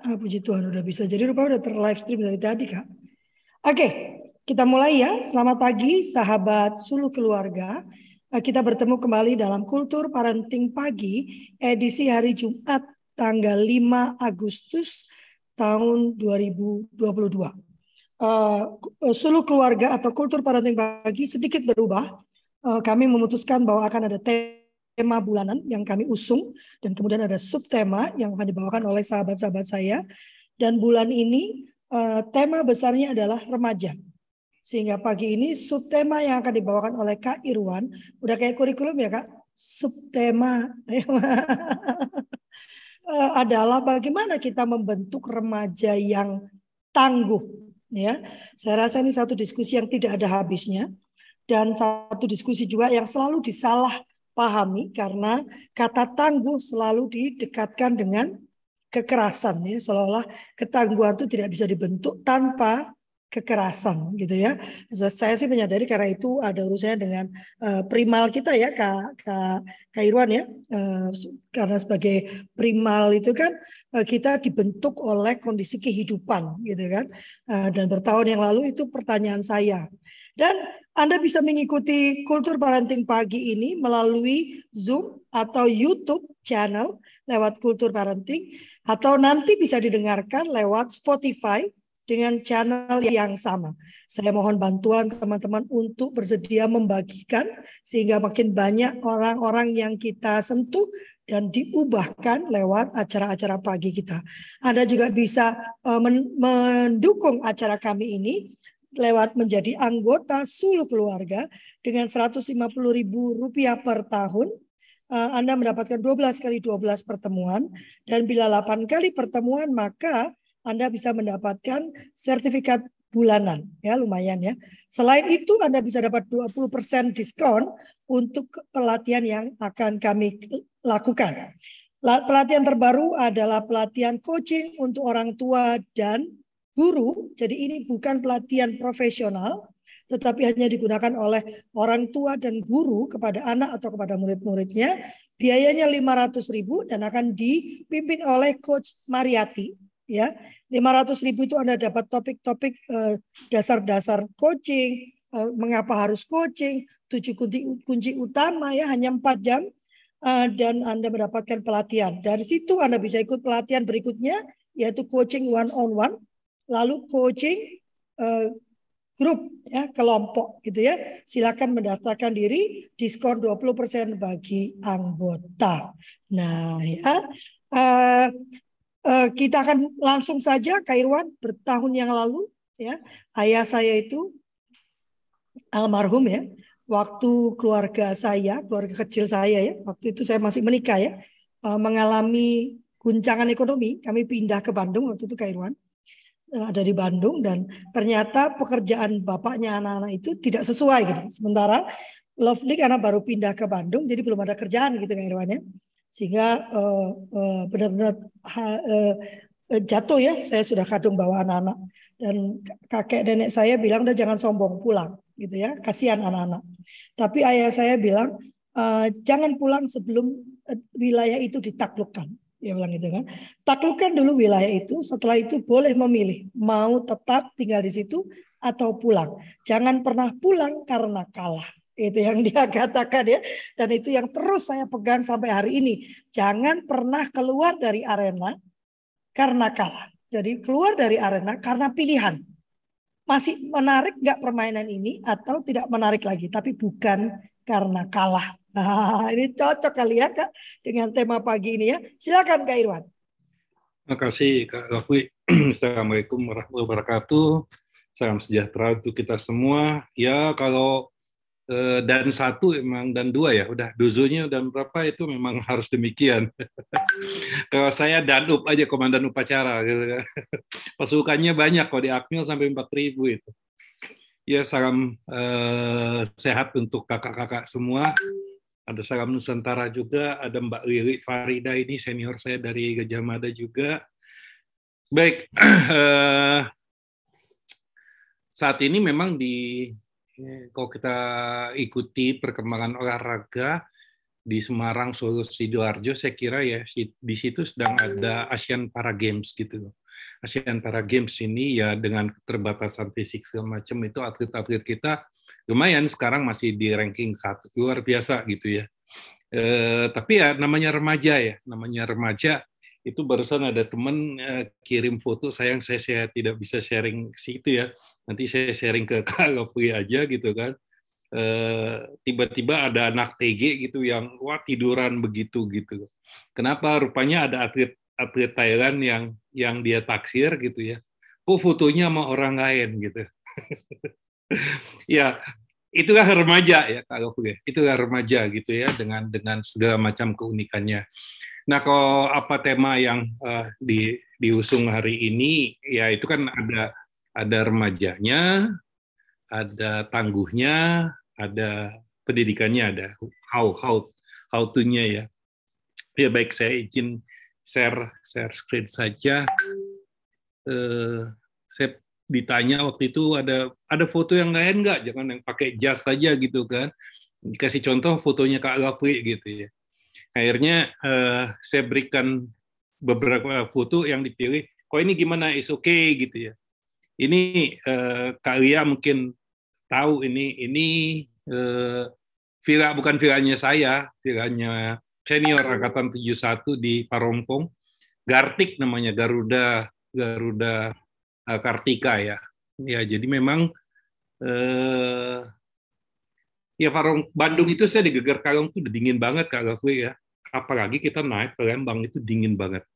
Ah, puji Tuhan udah bisa. Jadi rupanya udah ter live stream dari tadi kak. Oke, kita mulai ya. Selamat pagi sahabat sulu keluarga. Ah, kita bertemu kembali dalam Kultur Parenting Pagi edisi hari Jumat tanggal 5 Agustus tahun 2022. Uh, sulu keluarga atau kultur parenting pagi sedikit berubah. Uh, kami memutuskan bahwa akan ada tema tema bulanan yang kami usung dan kemudian ada subtema yang akan dibawakan oleh sahabat-sahabat saya dan bulan ini uh, tema besarnya adalah remaja. Sehingga pagi ini subtema yang akan dibawakan oleh Kak Irwan udah kayak kurikulum ya Kak. Subtema tema uh, adalah bagaimana kita membentuk remaja yang tangguh ya. Saya rasa ini satu diskusi yang tidak ada habisnya dan satu diskusi juga yang selalu disalah pahami karena kata tangguh selalu didekatkan dengan kekerasan ya seolah-olah ketangguhan itu tidak bisa dibentuk tanpa kekerasan gitu ya. Saya sih menyadari karena itu ada urusannya dengan uh, primal kita ya Kak Kak, Kak Irwan ya. Uh, karena sebagai primal itu kan uh, kita dibentuk oleh kondisi kehidupan gitu kan. Uh, dan bertahun yang lalu itu pertanyaan saya. Dan anda bisa mengikuti Kultur Parenting Pagi ini melalui Zoom atau YouTube channel lewat Kultur Parenting atau nanti bisa didengarkan lewat Spotify dengan channel yang sama. Saya mohon bantuan teman-teman untuk bersedia membagikan sehingga makin banyak orang-orang yang kita sentuh dan diubahkan lewat acara-acara pagi kita. Anda juga bisa eh, mendukung acara kami ini lewat menjadi anggota Sulu Keluarga dengan Rp150.000 per tahun. Eh, Anda mendapatkan 12 kali 12 pertemuan dan bila 8 kali pertemuan maka Anda bisa mendapatkan sertifikat bulanan ya lumayan ya. Selain itu Anda bisa dapat 20% diskon untuk pelatihan yang akan kami lakukan. Pelatihan terbaru adalah pelatihan coaching untuk orang tua dan guru. Jadi ini bukan pelatihan profesional, tetapi hanya digunakan oleh orang tua dan guru kepada anak atau kepada murid-muridnya. Biayanya 500 ribu dan akan dipimpin oleh Coach Mariati. Ya, 500 ribu itu Anda dapat topik-topik eh, dasar-dasar coaching, eh, mengapa harus coaching, tujuh kunci, kunci utama ya hanya empat jam eh, dan Anda mendapatkan pelatihan. Dari situ Anda bisa ikut pelatihan berikutnya yaitu coaching one on one lalu coaching uh, grup ya kelompok gitu ya. Silakan mendaftarkan diri diskon 20% bagi anggota. Nah, ya. Uh, uh, kita akan langsung saja Kak Irwan bertahun yang lalu ya. Ayah saya itu almarhum ya. Waktu keluarga saya, keluarga kecil saya ya, waktu itu saya masih menikah ya, mengalami guncangan ekonomi. Kami pindah ke Bandung waktu itu Kak Irwan Eh, ada di Bandung dan ternyata pekerjaan bapaknya anak-anak itu tidak sesuai gitu. Sementara Lovely karena baru pindah ke Bandung jadi belum ada kerjaan gitu kan Irwan ya. Sehingga uh, uh, benar-benar uh, jatuh ya saya sudah kadung bawa anak-anak dan kakek nenek saya bilang udah jangan sombong pulang gitu ya kasihan anak-anak. Tapi ayah saya bilang uh, jangan pulang sebelum wilayah itu ditaklukkan dia bilang gitu kan. Taklukkan dulu wilayah itu, setelah itu boleh memilih mau tetap tinggal di situ atau pulang. Jangan pernah pulang karena kalah. Itu yang dia katakan ya. Dan itu yang terus saya pegang sampai hari ini. Jangan pernah keluar dari arena karena kalah. Jadi keluar dari arena karena pilihan. Masih menarik nggak permainan ini atau tidak menarik lagi. Tapi bukan karena kalah. Nah, ini cocok kali ya Kak dengan tema pagi ini ya. Silakan Kak Irwan. Terima kasih Kak Raffi. Assalamualaikum warahmatullahi wabarakatuh. Salam sejahtera untuk kita semua. Ya kalau eh, dan satu emang dan dua ya udah dozonya dan berapa itu memang harus demikian. kalau saya dan up aja komandan upacara gitu kan. Pasukannya banyak kok di Akmil sampai 4000 itu. Ya salam eh, sehat untuk kakak-kakak semua ada Salam Nusantara juga, ada Mbak Lili Farida ini senior saya dari Gajah Mada juga. Baik, eh, saat ini memang di kalau kita ikuti perkembangan olahraga di Semarang, Solo, sidoarjo, saya kira ya di situ sedang ada Asian Para Games gitu. Asian Para Games ini ya dengan keterbatasan fisik segala macam itu atlet-atlet kita lumayan sekarang masih di ranking satu luar biasa gitu ya. Eh, tapi ya namanya remaja ya, namanya remaja itu barusan ada teman eh, kirim foto sayang saya, saya tidak bisa sharing situ ya nanti saya sharing ke Kak Lopri aja gitu kan Eh, tiba-tiba ada anak TG gitu yang wah tiduran begitu gitu. Kenapa? Rupanya ada atlet atlet Thailand yang yang dia taksir gitu ya. Kok fotonya sama orang lain gitu. ya, itulah remaja ya kalau gue. Itulah remaja gitu ya dengan dengan segala macam keunikannya. Nah, kalau apa tema yang uh, di diusung hari ini ya itu kan ada ada remajanya, ada tangguhnya, ada pendidikannya, ada how how how to-nya ya. Ya baik, saya izin share share screen saja. Eh, saya ditanya waktu itu ada ada foto yang lain nggak? Jangan yang pakai jas saja gitu kan. Dikasih contoh fotonya Kak Lapri gitu ya. Akhirnya eh, saya berikan beberapa foto yang dipilih. Kok ini gimana? Is okay gitu ya. Ini eh, Kak Lia mungkin tahu ini ini eh, villa bukan villanya saya, villanya senior angkatan 71 di Parompong. Gartik namanya Garuda Garuda uh, Kartika ya. Ya, jadi memang eh, ya Parong Bandung itu saya di Geger Kalong itu udah dingin banget Kak ya. Apalagi kita naik ke Lembang itu dingin banget.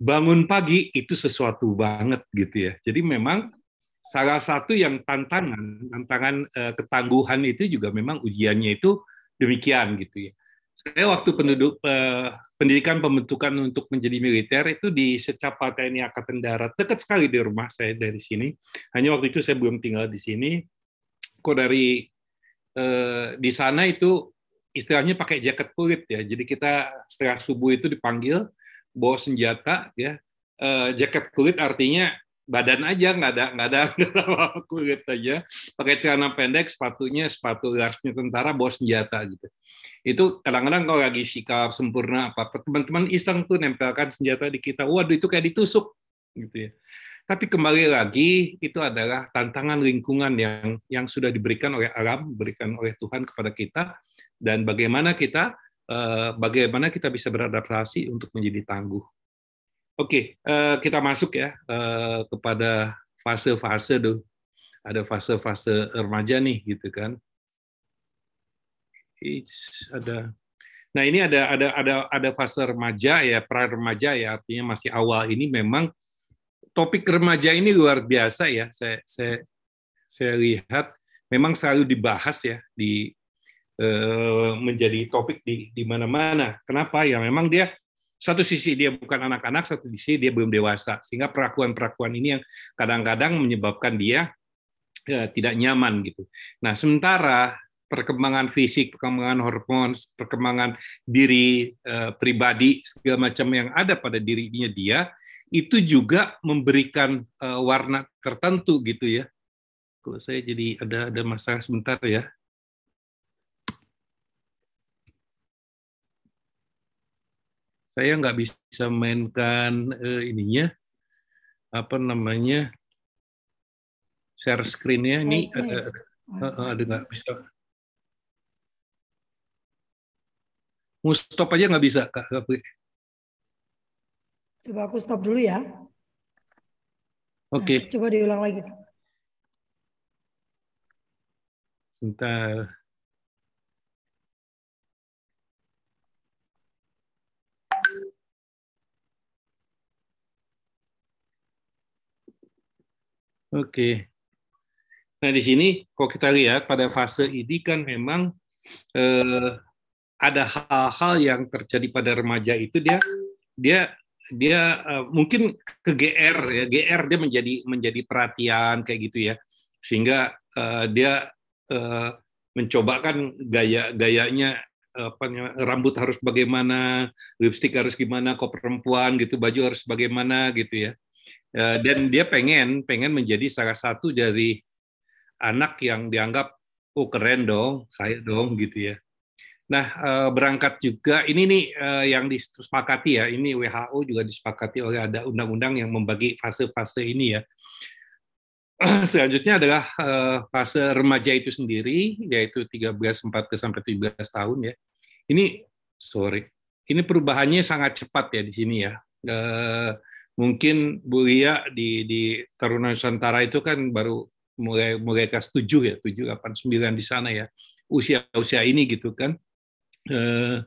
Bangun pagi itu sesuatu banget gitu ya. Jadi memang salah satu yang tantangan tantangan uh, ketangguhan itu juga memang ujiannya itu demikian gitu ya. Saya waktu penduduk uh, pendidikan pembentukan untuk menjadi militer itu di Secapa TNI Angkatan Darat dekat sekali di rumah saya dari sini. Hanya waktu itu saya belum tinggal di sini. Kok dari uh, di sana itu istilahnya pakai jaket kulit ya. Jadi kita setelah subuh itu dipanggil bawa senjata ya. Uh, jaket kulit artinya badan aja nggak ada nggak ada kulit aja. Pakai celana pendek sepatunya sepatu garsnya tentara bawa senjata gitu. Itu kadang-kadang kalau lagi sikap sempurna apa teman-teman iseng tuh nempelkan senjata di kita. Waduh itu kayak ditusuk gitu ya. Tapi kembali lagi itu adalah tantangan lingkungan yang yang sudah diberikan oleh alam diberikan oleh Tuhan kepada kita. Dan bagaimana kita eh, bagaimana kita bisa beradaptasi untuk menjadi tangguh Oke, uh, kita masuk ya uh, kepada fase-fase tuh. Ada fase-fase remaja nih, gitu kan. It's, ada. Nah ini ada ada ada ada fase remaja ya, pra remaja ya, artinya masih awal. Ini memang topik remaja ini luar biasa ya. Saya saya saya lihat memang selalu dibahas ya di uh, menjadi topik di di mana-mana. Kenapa? Ya memang dia satu sisi dia bukan anak-anak, satu sisi dia belum dewasa, sehingga perlakuan-perlakuan ini yang kadang-kadang menyebabkan dia ya, tidak nyaman gitu. Nah, sementara perkembangan fisik, perkembangan hormon, perkembangan diri eh, pribadi segala macam yang ada pada dirinya dia itu juga memberikan eh, warna tertentu gitu ya. Kalau saya jadi ada ada masalah sebentar ya. Saya nggak bisa mainkan uh, ininya apa namanya share screen-nya. Ini ada ada, ada nggak? Bisa. Mau stop aja nggak bisa kak coba aku stop dulu ya. Oke. Okay. nah, coba diulang lagi sebentar Oke. Nah di sini kalau kita lihat pada fase ini kan memang eh, ada hal-hal yang terjadi pada remaja itu dia dia dia uh, mungkin ke GR ya GR dia menjadi menjadi perhatian kayak gitu ya sehingga uh, dia uh, mencoba kan gaya gayanya apa rambut harus bagaimana lipstick harus gimana kok perempuan gitu baju harus bagaimana gitu ya Eh, dan dia pengen pengen menjadi salah satu dari anak yang dianggap oh keren dong saya dong gitu ya Nah, eh, berangkat juga ini nih eh, yang disepakati ya, ini WHO juga disepakati oleh ada undang-undang yang membagi fase-fase ini ya. Selanjutnya adalah eh, fase remaja itu sendiri, yaitu 13, 14 sampai 17 tahun ya. Ini sorry, ini perubahannya sangat cepat ya di sini ya. Mungkin Bu Lia di di Taruna Nusantara itu kan baru mulai mulai kelas 7 ya, 7, 8, 9 di sana ya. Usia-usia ini gitu kan Eh,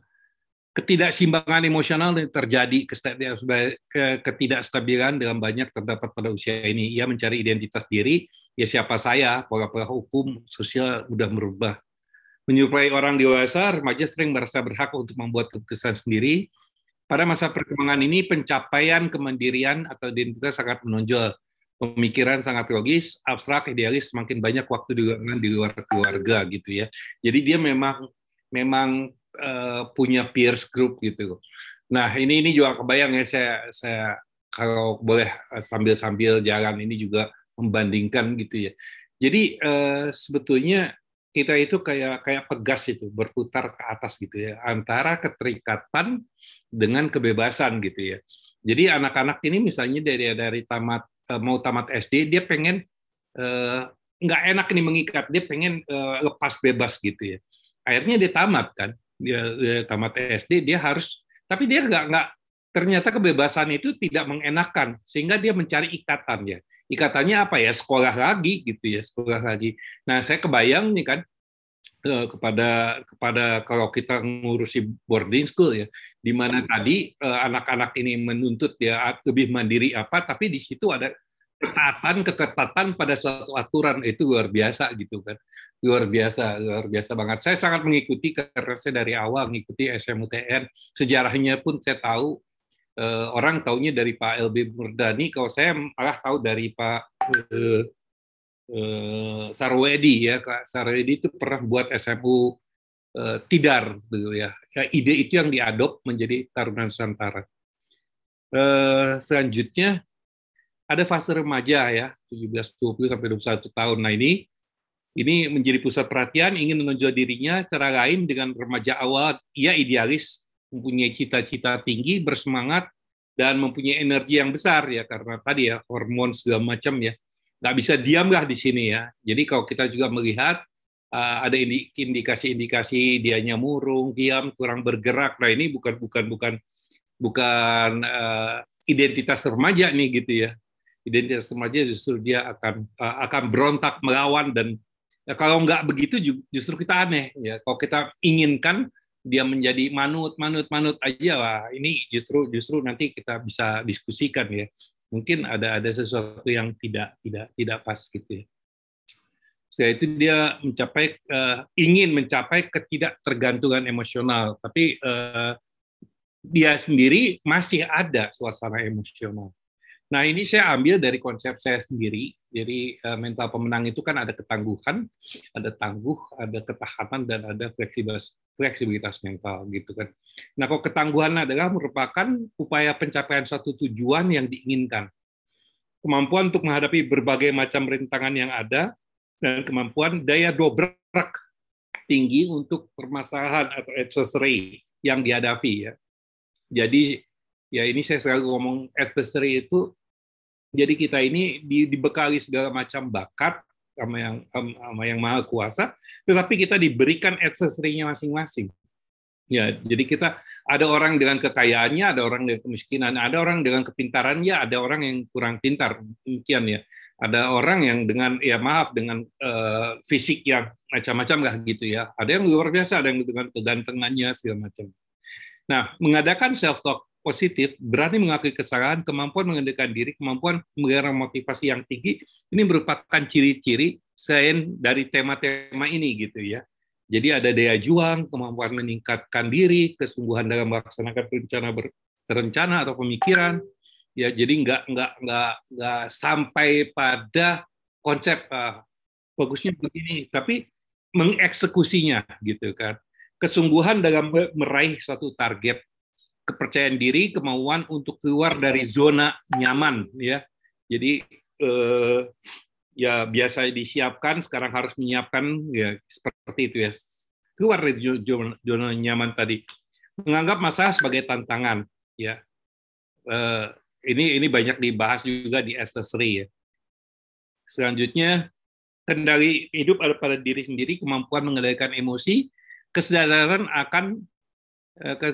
ketidakseimbangan emosional yang terjadi ketidakstabilan dalam banyak terdapat pada usia ini. Ia mencari identitas diri, ya siapa saya, pola-pola hukum sosial sudah merubah. Menyuplai orang dewasa, remaja sering merasa berhak untuk membuat keputusan sendiri. Pada masa perkembangan ini, pencapaian kemandirian atau identitas sangat menonjol. Pemikiran sangat logis, abstrak, idealis, semakin banyak waktu di luar, di luar keluarga gitu ya. Jadi dia memang memang uh, punya peers group gitu. Nah ini ini juga kebayang ya saya saya kalau boleh eh, sambil-sambil jalan ini juga membandingkan gitu ya. Jadi uh, sebetulnya kita itu kayak kayak pegas itu berputar ke atas gitu ya antara keterikatan dengan kebebasan gitu ya. Jadi anak-anak ini misalnya dari dari tamat mau tamat SD dia pengen nggak uh, enak nih mengikat dia pengen uh, lepas bebas gitu ya. Akhirnya dia tamat kan dia, dia tamat SD dia harus tapi dia nggak nggak ternyata kebebasan itu tidak mengenakan sehingga dia mencari ikatan ya ikatannya apa ya? Sekolah lagi gitu ya sekolah lagi. Nah saya kebayang nih kan eh, kepada kepada kalau kita ngurusi boarding school ya di mana tadi eh, anak-anak ini menuntut dia lebih mandiri apa tapi di situ ada keketatan keketatan pada suatu aturan. Itu luar biasa gitu kan. Luar biasa luar biasa banget. Saya sangat mengikuti karena saya dari awal mengikuti SMUTN sejarahnya pun saya tahu eh, orang taunya dari Pak LB Murdani kalau saya malah tahu dari Pak eh, eh, Sarwedi ya Kak Sarwedi itu pernah buat SMU eh, Tidar gitu ya. ya ide itu yang diadop menjadi Taruna Nusantara eh, selanjutnya ada fase remaja ya, 17 20 sampai 21 tahun. Nah, ini ini menjadi pusat perhatian, ingin menonjol dirinya secara lain dengan remaja awal, ia idealis, mempunyai cita-cita tinggi, bersemangat dan mempunyai energi yang besar ya karena tadi ya hormon segala macam ya. Nggak bisa diamlah di sini ya. Jadi kalau kita juga melihat uh, ada indikasi-indikasi dianya murung, diam, kurang bergerak. Nah, ini bukan bukan bukan bukan uh, identitas remaja nih gitu ya identitas remaja justru dia akan uh, akan berontak melawan dan ya, kalau nggak begitu justru kita aneh ya kalau kita inginkan dia menjadi manut manut manut aja lah. Ini justru justru nanti kita bisa diskusikan ya. Mungkin ada ada sesuatu yang tidak tidak tidak pas gitu ya. Setelah itu dia mencapai uh, ingin mencapai ketidaktergantungan emosional. Tapi uh, dia sendiri masih ada suasana emosional Nah, ini saya ambil dari konsep saya sendiri. Jadi eh, mental pemenang itu kan ada ketangguhan, ada tangguh, ada ketahanan dan ada fleksibilitas fleksibilitas mental gitu kan. Nah, kok ketangguhan adalah merupakan upaya pencapaian satu tujuan yang diinginkan. Kemampuan untuk menghadapi berbagai macam rintangan yang ada dan kemampuan daya dobrak tinggi untuk permasalahan atau adversary yang dihadapi ya. Jadi ya ini saya selalu ngomong adversary itu jadi kita ini dibekali segala macam bakat sama yang sama yang maha kuasa, tetapi kita diberikan accessory-nya masing-masing. Ya, jadi kita ada orang dengan kekayaannya, ada orang dengan kemiskinan, ada orang dengan kepintarannya, ada orang yang kurang pintar, demikian ya. Ada orang yang dengan ya maaf dengan uh, fisik yang macam-macam lah gitu ya. Ada yang luar biasa, ada yang dengan kegantengannya segala macam. Nah, mengadakan self talk positif, berani mengakui kesalahan, kemampuan mengendalikan diri, kemampuan menggerak motivasi yang tinggi, ini merupakan ciri-ciri selain dari tema-tema ini gitu ya. Jadi ada daya juang, kemampuan meningkatkan diri, kesungguhan dalam melaksanakan rencana berencana atau pemikiran. Ya, jadi nggak nggak nggak nggak sampai pada konsep uh, bagusnya begini, tapi mengeksekusinya gitu kan. Kesungguhan dalam meraih suatu target kepercayaan diri, kemauan untuk keluar dari zona nyaman ya. Jadi eh, ya biasa disiapkan, sekarang harus menyiapkan ya seperti itu ya. keluar dari zona nyaman tadi menganggap masalah sebagai tantangan ya uh, ini ini banyak dibahas juga di S3 ya selanjutnya kendali hidup ada pada diri sendiri kemampuan mengendalikan emosi kesadaran akan Eh,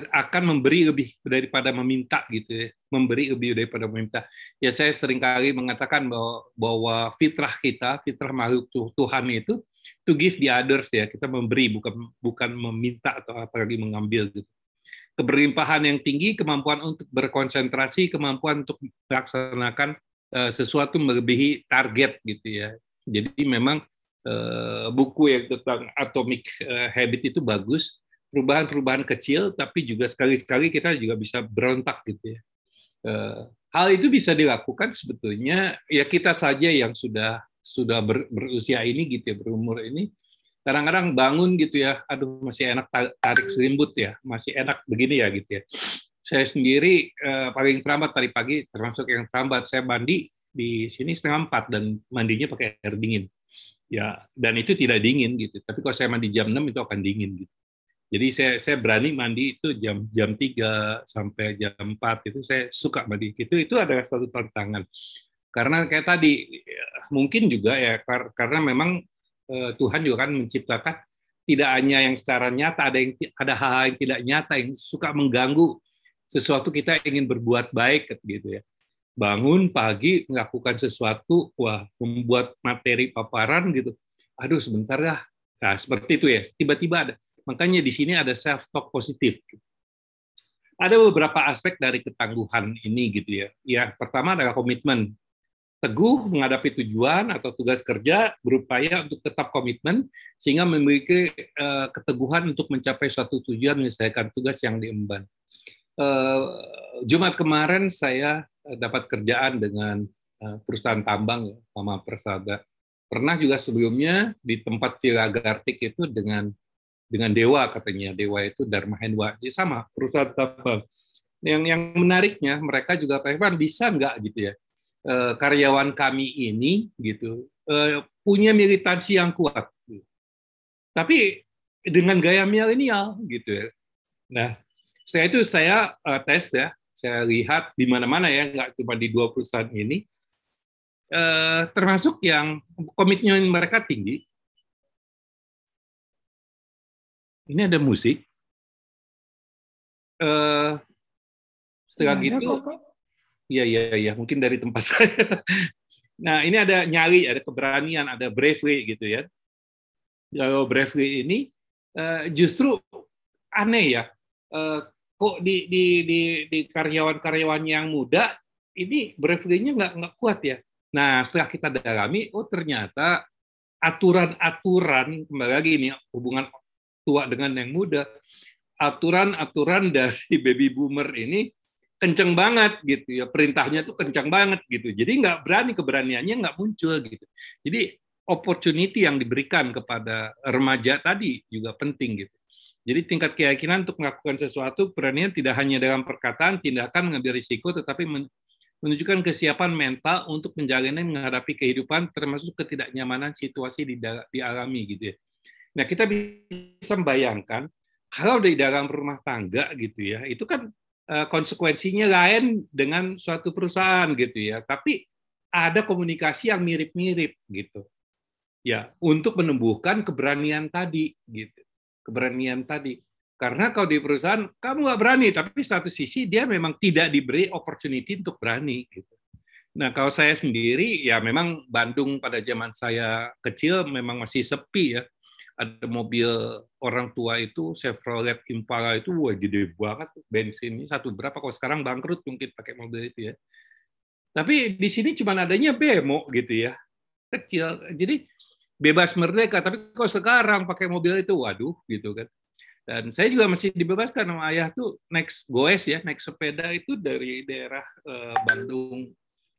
akan memberi lebih daripada meminta gitu ya. Memberi lebih daripada meminta. Ya saya sering kali mengatakan bahwa bahwa fitrah kita fitrah makhluk Tuhan itu to give the others ya. Kita memberi bukan bukan meminta atau apalagi mengambil gitu. Keberlimpahan yang tinggi kemampuan untuk berkonsentrasi kemampuan untuk melaksanakan uh, sesuatu melebihi target gitu ya. Jadi memang uh, buku yang tentang atomic habit itu bagus perubahan-perubahan kecil, tapi juga sekali-sekali kita juga bisa berontak gitu ya. Eh, hal itu bisa dilakukan sebetulnya ya kita saja yang sudah sudah ber, berusia ini gitu ya berumur ini. Kadang-kadang bangun gitu ya aduh masih enak tarik selimut ya masih enak begini ya gitu ya. Saya sendiri eh, paling terlambat tadi pagi termasuk yang terlambat saya mandi di sini setengah empat dan mandinya pakai air dingin. Ya dan itu tidak dingin gitu tapi kalau saya mandi jam 6 itu akan dingin gitu jadi saya saya berani mandi itu jam jam 3 sampai jam 4 itu saya suka mandi. Itu itu adalah satu tantangan. Karena kayak tadi mungkin juga ya karena memang eh, Tuhan juga kan menciptakan tidak hanya yang secara nyata ada yang ada hal-hal yang tidak nyata yang suka mengganggu sesuatu kita ingin berbuat baik gitu ya. Bangun pagi melakukan sesuatu wah membuat materi paparan gitu. Aduh sebentar lah. Nah, seperti itu ya. Tiba-tiba ada Makanya di sini ada self talk positif. Ada beberapa aspek dari ketangguhan ini gitu ya. Ya, pertama adalah komitmen. Teguh menghadapi tujuan atau tugas kerja berupaya untuk tetap komitmen sehingga memiliki uh, keteguhan untuk mencapai suatu tujuan menyelesaikan tugas yang diemban. Uh, Jumat kemarin saya dapat kerjaan dengan uh, perusahaan tambang ya, Mama Persada. Pernah juga sebelumnya di tempat Villa Gartik itu dengan dengan dewa katanya. Dewa itu Dharma Hendwa jadi sama perusahaan tambang yang yang menariknya mereka juga Pak bisa nggak gitu ya eh, karyawan kami ini gitu eh, punya militansi yang kuat tapi dengan gaya milenial gitu ya. Nah setelah itu saya uh, tes ya. Saya lihat di mana-mana ya nggak cuma di dua perusahaan ini. Termasuk yang komitmen mereka tinggi ini ada musik. Uh, setelah ya, gitu, iya iya iya, mungkin dari tempat saya. Nah ini ada nyali, ada keberanian, ada bravery gitu ya. Kalau bravery ini uh, justru aneh ya. Uh, kok di di di di karyawan-karyawan yang muda ini bravery-nya nggak nggak kuat ya. Nah setelah kita dalami, oh ternyata aturan-aturan kembali lagi ini hubungan tua dengan yang muda, aturan-aturan dari baby boomer ini kenceng banget gitu ya. Perintahnya tuh kencang banget gitu. Jadi nggak berani keberaniannya nggak muncul gitu. Jadi opportunity yang diberikan kepada remaja tadi juga penting gitu. Jadi tingkat keyakinan untuk melakukan sesuatu beraninya tidak hanya dalam perkataan tindakan mengambil risiko tetapi menunjukkan kesiapan mental untuk menjalani menghadapi kehidupan termasuk ketidaknyamanan situasi di dialami gitu ya Nah, kita bisa membayangkan kalau di dalam rumah tangga gitu ya, itu kan eh, konsekuensinya lain dengan suatu perusahaan gitu ya. Tapi ada komunikasi yang mirip-mirip gitu. Ya, untuk menumbuhkan keberanian tadi gitu. Keberanian tadi. Karena kalau di perusahaan kamu nggak berani, tapi satu sisi dia memang tidak diberi opportunity untuk berani gitu. Nah, kalau saya sendiri ya memang Bandung pada zaman saya kecil memang masih sepi ya ada mobil orang tua itu Chevrolet Impala itu wah gede banget bensin ini satu berapa kalau sekarang bangkrut mungkin pakai mobil itu ya. Tapi di sini cuma adanya bemo gitu ya kecil. Jadi bebas merdeka tapi kalau sekarang pakai mobil itu waduh gitu kan. Dan saya juga masih dibebaskan sama ayah tuh naik goes ya naik sepeda itu dari daerah eh, Bandung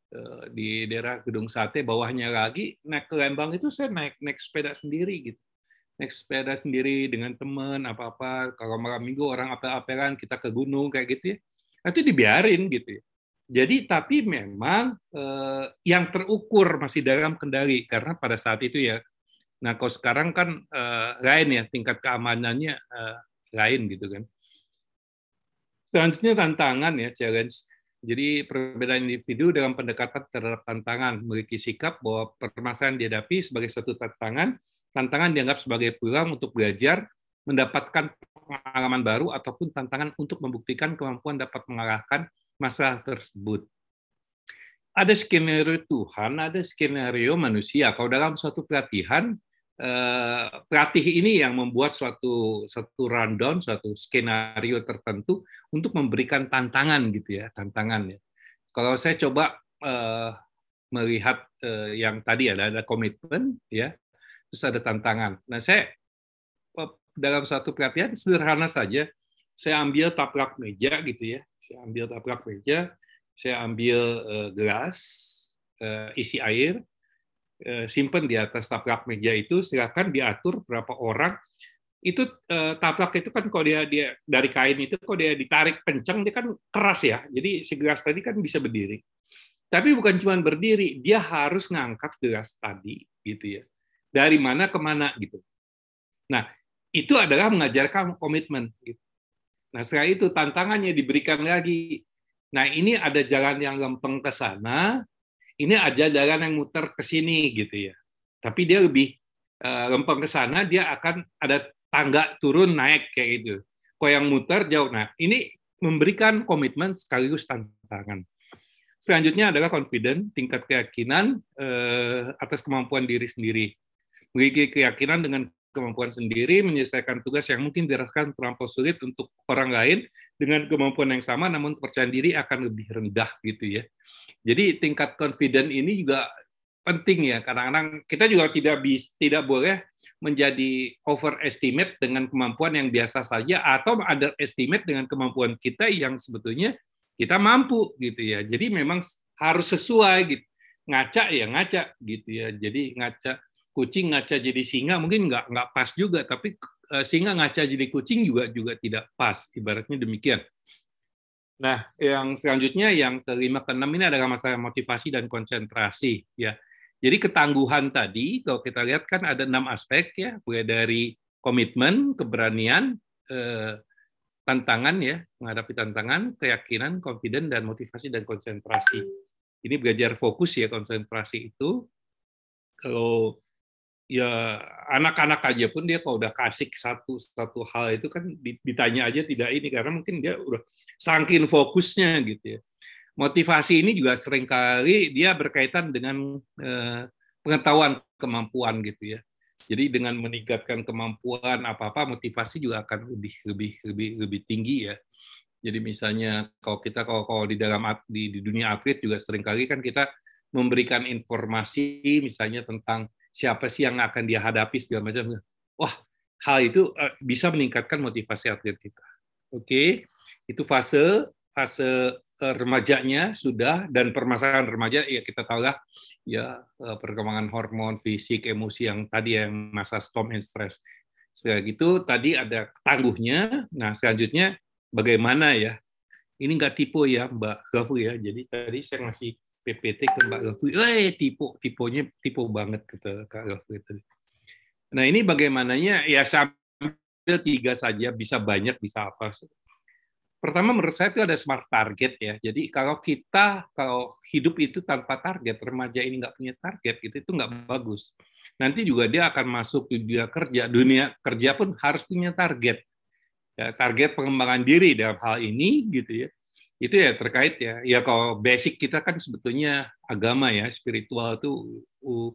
eh, di daerah Gedung Sate bawahnya lagi naik ke Lembang itu saya naik naik sepeda sendiri gitu naik sepeda sendiri dengan teman apa-apa kalau malam minggu orang apel-apelan kita ke gunung kayak gitu ya itu dibiarin gitu ya jadi tapi memang eh, yang terukur masih dalam kendali karena pada saat itu ya Nah, kalau sekarang kan uh, lain ya, tingkat keamanannya uh, lain gitu kan. Selanjutnya tantangan ya, challenge. Jadi perbedaan individu dalam pendekatan terhadap tantangan memiliki sikap bahwa permasalahan dihadapi sebagai suatu tantangan, tantangan dianggap sebagai peluang untuk belajar, mendapatkan pengalaman baru ataupun tantangan untuk membuktikan kemampuan dapat mengalahkan masalah tersebut. Ada skenario Tuhan, ada skenario manusia. Kalau dalam suatu pelatihan, eh, pelatih ini yang membuat suatu suatu rundown, suatu skenario tertentu untuk memberikan tantangan gitu ya, tantangan ya. Kalau saya coba uh, melihat uh, yang tadi ada ada komitmen ya, terus ada tantangan. Nah saya uh, dalam satu pelatihan sederhana saja, saya ambil taplak meja gitu ya, saya ambil taplak meja, saya ambil uh, gelas uh, isi air, uh, simpan di atas taplak meja itu, silakan diatur berapa orang. Itu eh, taplak itu kan kalau dia dia dari kain itu kalau dia ditarik kencang dia kan keras ya. Jadi si gelas tadi kan bisa berdiri. Tapi bukan cuma berdiri dia harus ngangkat gelas tadi gitu ya dari mana ke mana gitu nah itu adalah mengajarkan komitmen gitu. nah setelah itu tantangannya diberikan lagi nah ini ada jalan yang lempeng ke sana ini aja jalan yang muter ke sini gitu ya tapi dia lebih uh, lempeng ke sana dia akan ada tangga turun naik kayak gitu. Kok yang muter jauh. Nah, ini memberikan komitmen sekaligus tantangan. Selanjutnya adalah confident, tingkat keyakinan eh, atas kemampuan diri sendiri. Memiliki keyakinan dengan kemampuan sendiri, menyelesaikan tugas yang mungkin dirasakan terlampau sulit untuk orang lain dengan kemampuan yang sama, namun kepercayaan diri akan lebih rendah gitu ya. Jadi tingkat confident ini juga penting ya kadang-kadang kita juga tidak bis, tidak boleh menjadi overestimate dengan kemampuan yang biasa saja atau underestimate dengan kemampuan kita yang sebetulnya kita mampu gitu ya. Jadi memang harus sesuai gitu. Ngaca ya ngaca gitu ya. Jadi ngaca kucing ngaca jadi singa mungkin nggak nggak pas juga tapi eh, singa ngaca jadi kucing juga juga tidak pas ibaratnya demikian Nah, yang selanjutnya yang kelima keenam ini adalah masalah motivasi dan konsentrasi ya. Jadi ketangguhan tadi, kalau kita lihat kan ada enam aspek ya, mulai dari komitmen, keberanian, eh, tantangan ya, menghadapi tantangan, keyakinan, confident, dan motivasi dan konsentrasi. Ini belajar fokus ya konsentrasi itu. Kalau ya anak-anak aja pun dia kalau udah kasih satu satu hal itu kan ditanya aja tidak ini karena mungkin dia udah saking fokusnya gitu ya motivasi ini juga sering kali dia berkaitan dengan eh, pengetahuan kemampuan gitu ya. Jadi dengan meningkatkan kemampuan apa-apa motivasi juga akan lebih lebih lebih lebih tinggi ya. Jadi misalnya kalau kita kalau, kalau di dalam di, di dunia atlet juga sering kali kan kita memberikan informasi misalnya tentang siapa sih yang akan dia hadapi segala macam. Wah, hal itu eh, bisa meningkatkan motivasi atlet kita. Oke, itu fase fase Eh, remajanya sudah dan permasalahan remaja ya kita tahu lah ya eh, perkembangan hormon fisik emosi yang tadi yang masa storm and stress setelah gitu tadi ada tangguhnya nah selanjutnya bagaimana ya ini nggak tipe ya Mbak Gafu ya jadi tadi saya ngasih PPT ke Mbak Gafu eh tipe tipenya tipe banget kata Kak Gafu tadi nah ini bagaimananya ya sambil tiga saja bisa banyak bisa apa Pertama menurut saya itu ada smart target ya. Jadi kalau kita kalau hidup itu tanpa target, remaja ini nggak punya target, itu itu nggak bagus. Nanti juga dia akan masuk dunia kerja, dunia kerja pun harus punya target. Ya, target pengembangan diri dalam hal ini gitu ya. Itu ya terkait ya. Ya kalau basic kita kan sebetulnya agama ya, spiritual itu uh,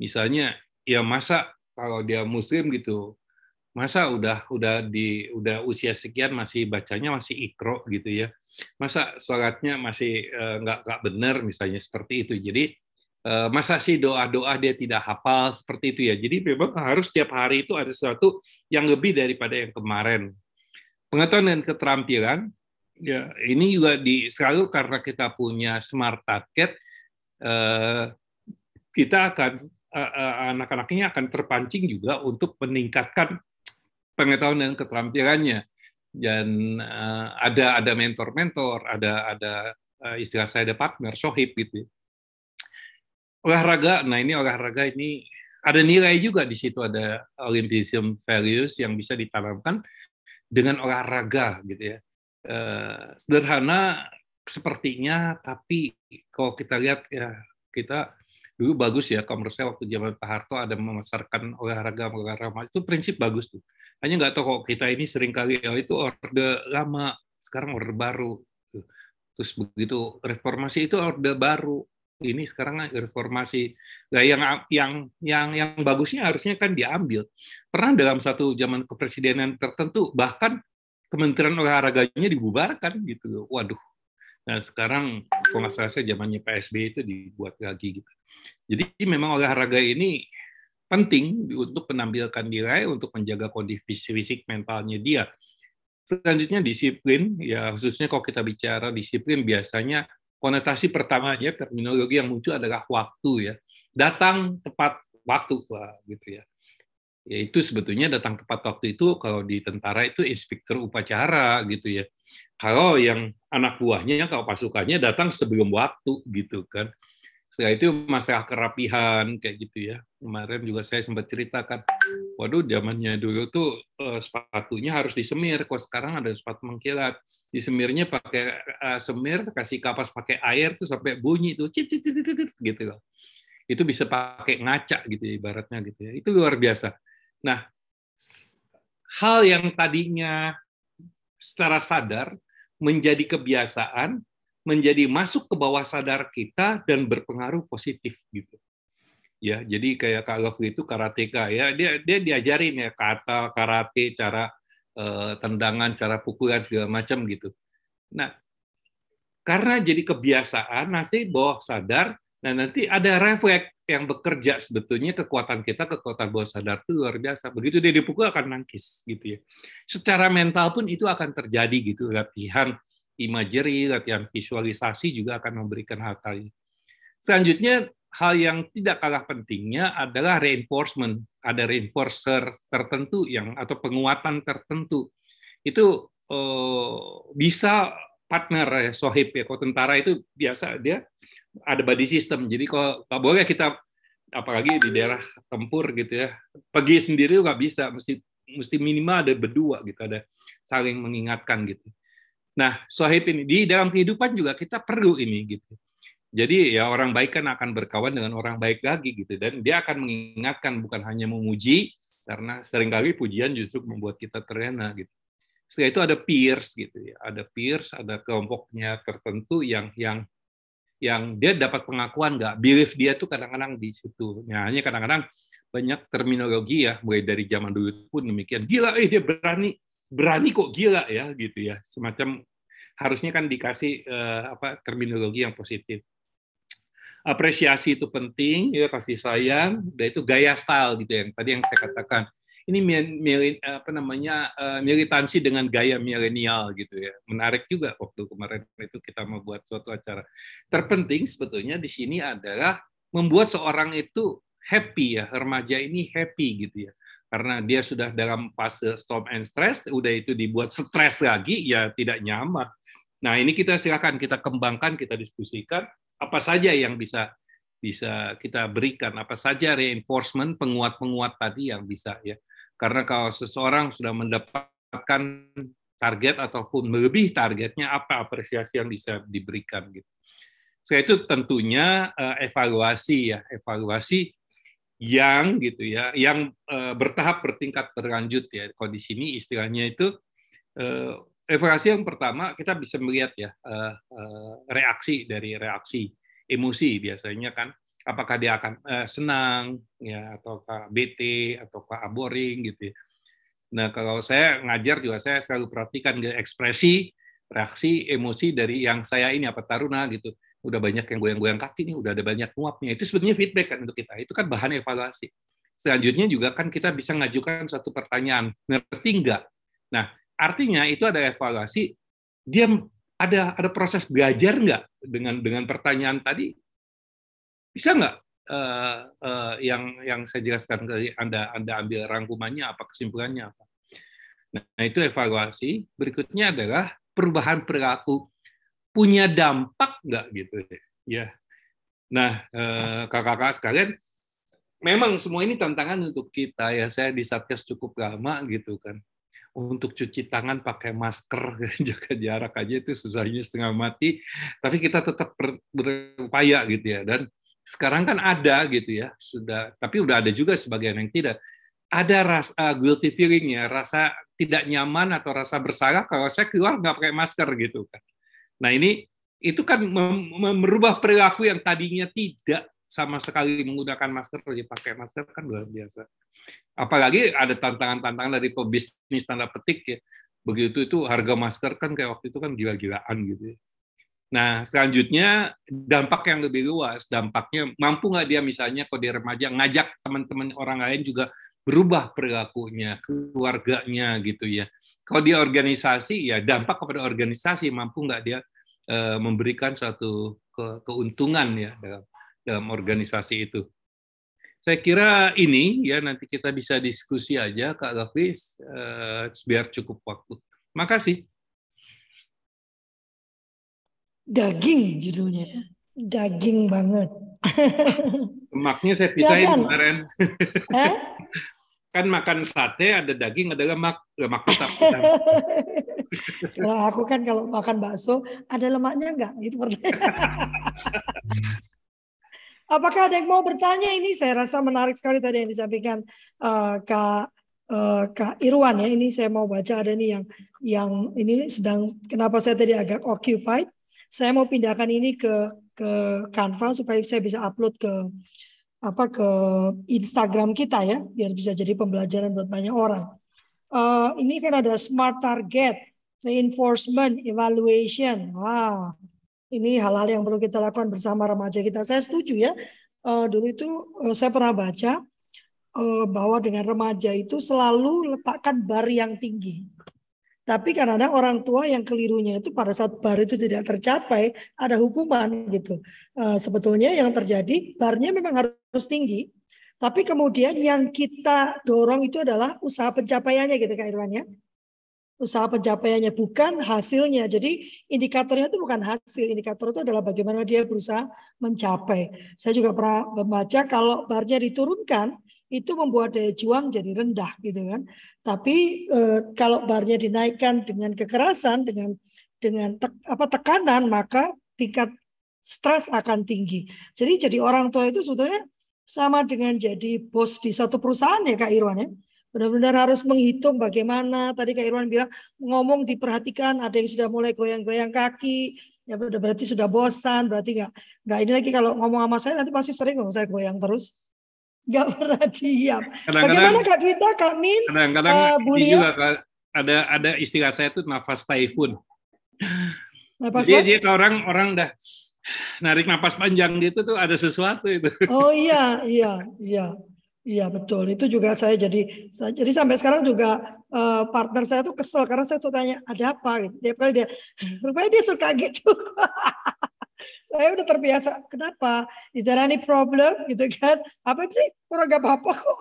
misalnya ya masa kalau dia muslim gitu masa udah udah di udah usia sekian masih bacanya masih ikro gitu ya. Masa sholatnya masih uh, nggak nggak benar misalnya seperti itu. Jadi uh, masa sih doa doa dia tidak hafal seperti itu ya. Jadi memang harus setiap hari itu ada sesuatu yang lebih daripada yang kemarin. Pengetahuan dan keterampilan ya ini juga di selalu karena kita punya smart target uh, kita akan anak-anaknya akan terpancing juga untuk meningkatkan pengetahuan dan keterampilannya dan ada ada mentor-mentor, ada ada istilah saya ada partner, sohib gitu. Olahraga, nah ini olahraga ini ada nilai juga di situ ada Olympism values yang bisa ditanamkan dengan olahraga gitu ya. Uh, sederhana sepertinya, tapi kalau kita lihat ya kita dulu bagus ya saya waktu zaman Pak Harto ada memasarkan olahraga olahraga itu prinsip bagus tuh. Hanya nggak tahu kok kita ini sering kali oh, itu orde lama sekarang orde baru. Terus begitu reformasi itu orde baru. Ini sekarang reformasi. Nah yang yang yang yang bagusnya harusnya kan diambil. Pernah dalam satu zaman kepresidenan tertentu bahkan kementerian olahraganya dibubarkan gitu waduh nah sekarang kalau saya zamannya PSB itu dibuat lagi gitu jadi memang olahraga ini penting untuk menampilkan diri, untuk menjaga kondisi fisik mentalnya dia. Selanjutnya disiplin, ya khususnya kalau kita bicara disiplin biasanya konotasi pertamanya terminologi yang muncul adalah waktu ya. Datang tepat waktu Pak, gitu ya. Ya itu sebetulnya datang tepat waktu itu kalau di tentara itu inspektur upacara gitu ya. Kalau yang anak buahnya kalau pasukannya datang sebelum waktu gitu kan. Setelah itu masalah kerapihan kayak gitu ya. Kemarin juga saya sempat ceritakan, waduh zamannya dulu tuh uh, sepatunya harus disemir, kok sekarang ada sepatu mengkilat. Disemirnya pakai uh, semir, kasih kapas pakai air tuh sampai bunyi tuh cip cip cip, cip, cip gitu loh. Itu bisa pakai ngaca gitu ya, ibaratnya gitu ya. Itu luar biasa. Nah, hal yang tadinya secara sadar menjadi kebiasaan menjadi masuk ke bawah sadar kita dan berpengaruh positif gitu. Ya, jadi kayak Kak Lovely itu karateka ya, dia dia diajarin ya kata karate, cara uh, tendangan, cara pukulan segala macam gitu. Nah, karena jadi kebiasaan nanti bawah sadar, nah nanti ada refleks yang bekerja sebetulnya kekuatan kita kekuatan bawah sadar itu luar biasa. Begitu dia dipukul akan nangkis gitu ya. Secara mental pun itu akan terjadi gitu latihan imagery, latihan visualisasi juga akan memberikan hal hal Selanjutnya, hal yang tidak kalah pentingnya adalah reinforcement. Ada reinforcer tertentu yang atau penguatan tertentu. Itu oh, bisa partner ya, sohib ya. Kalau tentara itu biasa dia ada body system. Jadi kalau nggak boleh kita apalagi di daerah tempur gitu ya pergi sendiri nggak bisa mesti mesti minimal ada berdua gitu ada saling mengingatkan gitu Nah, sohib ini di dalam kehidupan juga kita perlu ini gitu. Jadi ya orang baik kan akan berkawan dengan orang baik lagi gitu dan dia akan mengingatkan bukan hanya memuji karena sering kali pujian justru membuat kita terlena gitu. Setelah itu ada peers gitu ya, ada peers, ada kelompoknya tertentu yang yang yang dia dapat pengakuan nggak, belief dia tuh kadang-kadang di situ. Ya, hanya kadang-kadang banyak terminologi ya, mulai dari zaman dulu pun demikian. Gila, eh dia berani berani kok gila ya gitu ya semacam harusnya kan dikasih uh, apa terminologi yang positif apresiasi itu penting ya kasih sayang dan itu gaya style gitu yang tadi yang saya katakan ini mil, apa namanya uh, militansi dengan gaya milenial gitu ya menarik juga waktu kemarin itu kita membuat suatu acara terpenting sebetulnya di sini adalah membuat seorang itu happy ya remaja ini happy gitu ya karena dia sudah dalam fase storm and stress, udah itu dibuat stres lagi, ya tidak nyaman. Nah ini kita silakan kita kembangkan, kita diskusikan apa saja yang bisa bisa kita berikan, apa saja reinforcement penguat-penguat tadi yang bisa ya. Karena kalau seseorang sudah mendapatkan target ataupun melebihi targetnya, apa apresiasi yang bisa diberikan gitu. Saya itu tentunya eh, evaluasi ya, evaluasi yang gitu ya, yang uh, bertahap bertingkat berlanjut ya. Kalau di sini istilahnya itu uh, evaluasi yang pertama kita bisa melihat ya reaksi dari reaksi emosi biasanya kan apakah dia akan uh, senang ya ataukah bete ataukah boring gitu ya. Nah, kalau saya ngajar juga saya selalu perhatikan ekspresi, reaksi, emosi dari yang saya ini apa taruna gitu udah banyak yang goyang-goyang kaki nih, udah ada banyak nguapnya. Itu sebetulnya feedback kan untuk kita. Itu kan bahan evaluasi. Selanjutnya juga kan kita bisa ngajukan satu pertanyaan, ngerti nggak? Nah, artinya itu ada evaluasi, dia ada ada proses belajar nggak dengan dengan pertanyaan tadi? Bisa nggak uh, uh, yang yang saya jelaskan tadi Anda Anda ambil rangkumannya apa kesimpulannya apa? Nah, itu evaluasi. Berikutnya adalah perubahan perilaku punya dampak nggak gitu ya. Nah, eh, kakak-kakak sekalian, memang semua ini tantangan untuk kita ya. Saya di Satgas cukup lama gitu kan. Untuk cuci tangan pakai masker, jaga jarak aja itu susahnya setengah mati. Tapi kita tetap berupaya gitu ya. Dan sekarang kan ada gitu ya, sudah. Tapi udah ada juga sebagian yang tidak. Ada rasa guilty feeling ya, rasa tidak nyaman atau rasa bersalah kalau saya keluar nggak pakai masker gitu kan. Nah ini itu kan merubah perilaku yang tadinya tidak sama sekali menggunakan masker jadi pakai masker kan luar biasa. Apalagi ada tantangan-tantangan dari pebisnis tanda petik ya. Begitu itu harga masker kan kayak waktu itu kan gila-gilaan gitu ya. Nah, selanjutnya dampak yang lebih luas, dampaknya mampu nggak dia misalnya kalau dia remaja ngajak teman-teman orang lain juga berubah perilakunya, keluarganya gitu ya. Kalau dia organisasi, ya dampak kepada organisasi mampu nggak dia eh, memberikan suatu keuntungan ya dalam dalam organisasi itu. Saya kira ini ya nanti kita bisa diskusi aja Kak Gafis uh, biar cukup waktu. Makasih. Daging judulnya. Daging banget. Lemaknya saya pisahin ya kan? kemarin. Eh? kan makan sate ada daging ada lemak lemak tetap. kalau aku kan kalau makan bakso ada lemaknya enggak itu. Apakah ada yang mau bertanya ini? Saya rasa menarik sekali tadi yang disampaikan uh, Kak uh, Kak Irwan ya. Ini saya mau baca ada nih yang yang ini sedang kenapa saya tadi agak occupied. Saya mau pindahkan ini ke ke Canva supaya saya bisa upload ke apa ke Instagram kita ya, biar bisa jadi pembelajaran buat banyak orang. Uh, ini kan ada smart target, reinforcement, evaluation. Wah, ini hal-hal yang perlu kita lakukan bersama remaja kita. Saya setuju ya. Uh, dulu itu uh, saya pernah baca uh, bahwa dengan remaja itu selalu letakkan bar yang tinggi. Tapi karena ada orang tua yang kelirunya itu pada saat bar itu tidak tercapai, ada hukuman gitu. Uh, sebetulnya yang terjadi barnya memang harus tinggi, tapi kemudian yang kita dorong itu adalah usaha pencapaiannya gitu Kak Irwan ya usaha pencapaiannya bukan hasilnya. Jadi indikatornya itu bukan hasil, indikator itu adalah bagaimana dia berusaha mencapai. Saya juga pernah membaca kalau barnya diturunkan itu membuat daya juang jadi rendah gitu kan. Tapi eh, kalau barnya dinaikkan dengan kekerasan, dengan dengan te, apa tekanan, maka tingkat stres akan tinggi. Jadi jadi orang tua itu sebetulnya sama dengan jadi bos di satu perusahaan ya Kak Irwan ya benar-benar harus menghitung bagaimana tadi Kak Irwan bilang ngomong diperhatikan ada yang sudah mulai goyang-goyang kaki ya berarti sudah bosan berarti nggak nggak ini lagi kalau ngomong sama saya nanti pasti sering ngomong saya goyang terus nggak pernah diam. Kadang -kadang, bagaimana Kak Dwita Kak Min? Kadang-kadang uh, juga ada ada istilah saya itu nafas typhoon. Nafas jadi, dia orang orang dah narik nafas panjang gitu tuh ada sesuatu itu. Oh iya iya iya Iya betul, itu juga saya jadi jadi sampai sekarang juga uh, partner saya tuh kesel karena saya suka tanya ada apa? Gitu. Tiap kali dia, rupanya dia suka gitu. Saya udah terbiasa. Kenapa? Is there any problem gitu kan? Apa sih? Kurang gak apa-apa kok.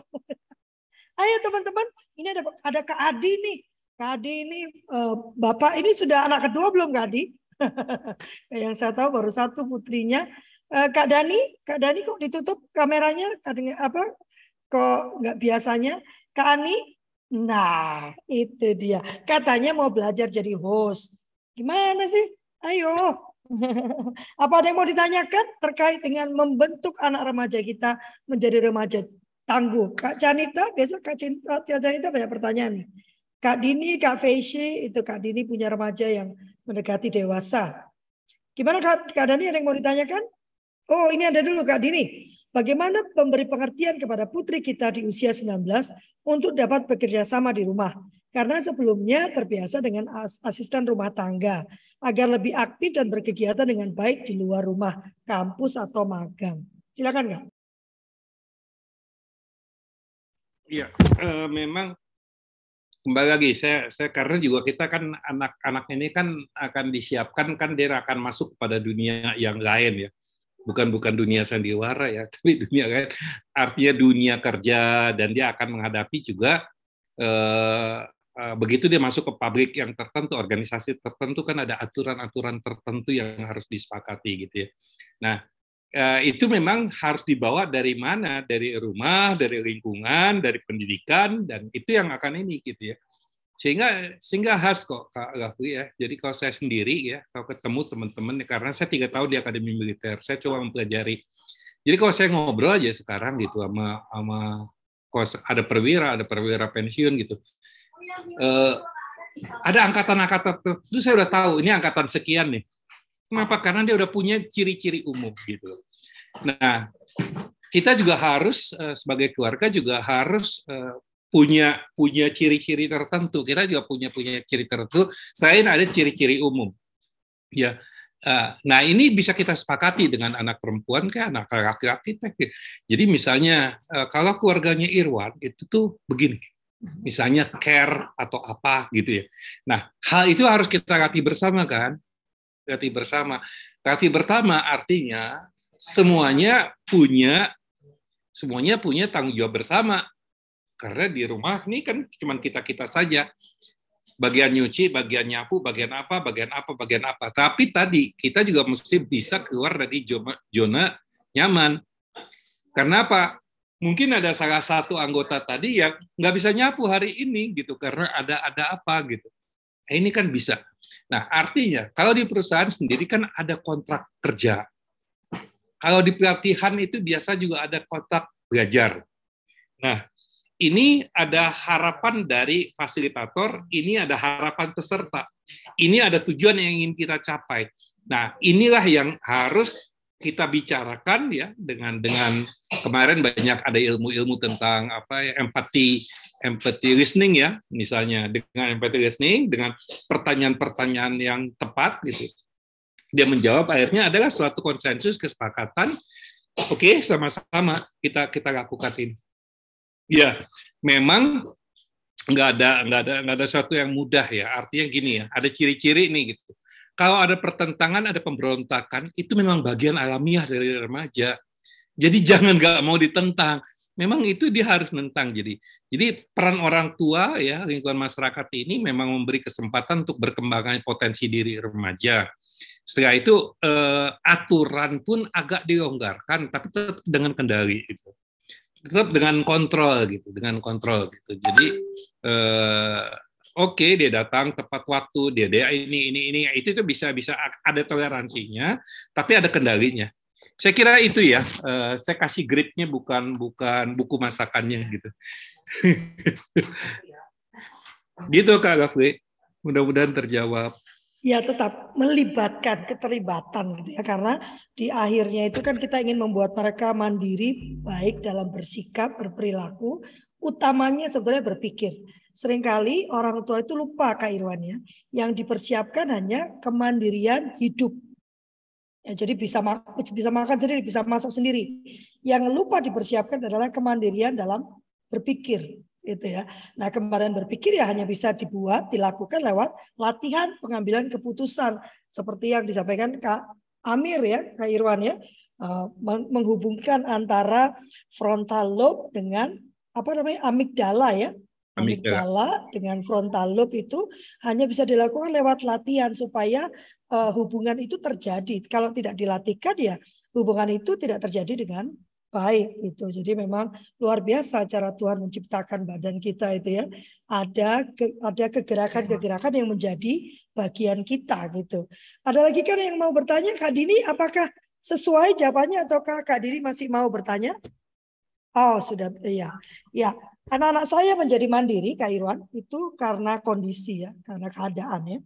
Ayo teman-teman, ini ada ada Kak Adi nih. Kak Adi ini uh, Bapak ini sudah anak kedua belum Kak Adi? Yang saya tahu baru satu putrinya. Uh, Kak Dani, Kak Dani kok ditutup kameranya? Kadang apa? Kok nggak biasanya? Kak Ani? Nah, itu dia. Katanya mau belajar jadi host. Gimana sih? Ayo. Apa ada yang mau ditanyakan terkait dengan membentuk anak remaja kita menjadi remaja tangguh? Kak Canita, biasa Kak Cinta, Kak Canita banyak pertanyaan. Kak Dini, Kak Feisy, itu Kak Dini punya remaja yang mendekati dewasa. Gimana Kak, Kak Dani ada yang mau ditanyakan? Oh ini ada dulu Kak Dini. Bagaimana memberi pengertian kepada putri kita di usia 19 untuk dapat bekerja sama di rumah. Karena sebelumnya terbiasa dengan asisten rumah tangga agar lebih aktif dan berkegiatan dengan baik di luar rumah, kampus atau magang. Silakan Kak. Iya, eh, memang kembali lagi saya saya karena juga kita kan anak-anak ini kan akan disiapkan kan dia akan masuk pada dunia yang lain ya bukan bukan dunia sandiwara ya, tapi dunia kan artinya dunia kerja dan dia akan menghadapi juga eh, begitu dia masuk ke pabrik yang tertentu, organisasi tertentu kan ada aturan-aturan tertentu yang harus disepakati gitu ya. Nah, uh, itu memang harus dibawa dari mana? Dari rumah, dari lingkungan, dari pendidikan, dan itu yang akan ini gitu ya. Sehingga sehingga khas kok Kak Gafri ya. Jadi kalau saya sendiri ya, kalau ketemu teman-teman, karena saya tiga tahun di Akademi Militer, saya coba mempelajari. Jadi kalau saya ngobrol aja sekarang gitu sama sama ada perwira, ada perwira pensiun gitu. Uh, ada angkatan-angkatan tertentu saya udah tahu ini angkatan sekian nih Kenapa? Karena dia udah punya ciri-ciri umum gitu. Nah, kita juga harus eh, sebagai keluarga juga harus eh, punya punya ciri-ciri tertentu. Kita juga punya punya ciri tertentu. Selain ada ciri-ciri umum, ya. Eh, nah ini bisa kita sepakati dengan anak perempuan kayak anak laki-laki. Jadi misalnya kalau keluarganya Irwan itu tuh begini, misalnya care atau apa gitu ya. Nah hal itu harus kita latih bersama kan Gati bersama. Gati bersama artinya semuanya punya semuanya punya tanggung jawab bersama. Karena di rumah ini kan cuma kita-kita saja. Bagian nyuci, bagian nyapu, bagian apa, bagian apa, bagian apa. Tapi tadi kita juga mesti bisa keluar dari zona nyaman. Karena apa? Mungkin ada salah satu anggota tadi yang nggak bisa nyapu hari ini gitu karena ada ada apa gitu. Eh, ini kan bisa. Nah, artinya kalau di perusahaan sendiri kan ada kontrak kerja. Kalau di pelatihan itu biasa juga ada kontrak belajar. Nah, ini ada harapan dari fasilitator, ini ada harapan peserta. Ini ada tujuan yang ingin kita capai. Nah, inilah yang harus kita bicarakan ya dengan dengan kemarin banyak ada ilmu-ilmu tentang apa ya empati empathy listening ya, misalnya dengan empathy listening, dengan pertanyaan-pertanyaan yang tepat gitu. Dia menjawab akhirnya adalah suatu konsensus kesepakatan. Oke, okay, sama-sama kita kita lakukan ini. Ya, memang nggak ada nggak ada nggak ada sesuatu yang mudah ya. Artinya gini ya, ada ciri-ciri nih gitu. Kalau ada pertentangan, ada pemberontakan, itu memang bagian alamiah dari remaja. Jadi jangan nggak mau ditentang. Memang itu dia harus menentang jadi jadi peran orang tua ya lingkungan masyarakat ini memang memberi kesempatan untuk berkembangnya potensi diri remaja. Setelah itu eh, aturan pun agak dilonggarkan tapi tetap dengan kendali itu tetap dengan kontrol gitu dengan kontrol gitu. Jadi eh, oke okay, dia datang tepat waktu dia dia ini ini ini itu itu bisa bisa ada toleransinya tapi ada kendalinya saya kira itu ya. Uh, saya kasih grade-nya bukan bukan buku masakannya gitu. gitu Kak Gafri. Mudah-mudahan terjawab. Ya tetap melibatkan keterlibatan gitu ya karena di akhirnya itu kan kita ingin membuat mereka mandiri baik dalam bersikap berperilaku utamanya sebenarnya berpikir sering kali orang tua itu lupa Kak Irwan ya yang dipersiapkan hanya kemandirian hidup Ya, jadi bisa bisa makan sendiri, bisa masak sendiri. Yang lupa dipersiapkan adalah kemandirian dalam berpikir, gitu ya. Nah, kemarin berpikir ya hanya bisa dibuat, dilakukan lewat latihan pengambilan keputusan seperti yang disampaikan Kak Amir ya, Kak Irwan ya, eh, menghubungkan antara frontal lobe dengan apa namanya amigdala ya. Amigdala dengan frontal lobe itu hanya bisa dilakukan lewat latihan supaya uh, hubungan itu terjadi. Kalau tidak dilatihkan ya hubungan itu tidak terjadi dengan baik itu. Jadi memang luar biasa cara Tuhan menciptakan badan kita itu ya. Ada ke, ada kegerakan-kegerakan yang menjadi bagian kita gitu. Ada lagi kan yang mau bertanya Kak Dini apakah sesuai jawabannya ataukah Kak Dini masih mau bertanya? Oh, sudah iya. Ya, anak-anak saya menjadi mandiri Kak Irwan itu karena kondisi ya, karena keadaan ya.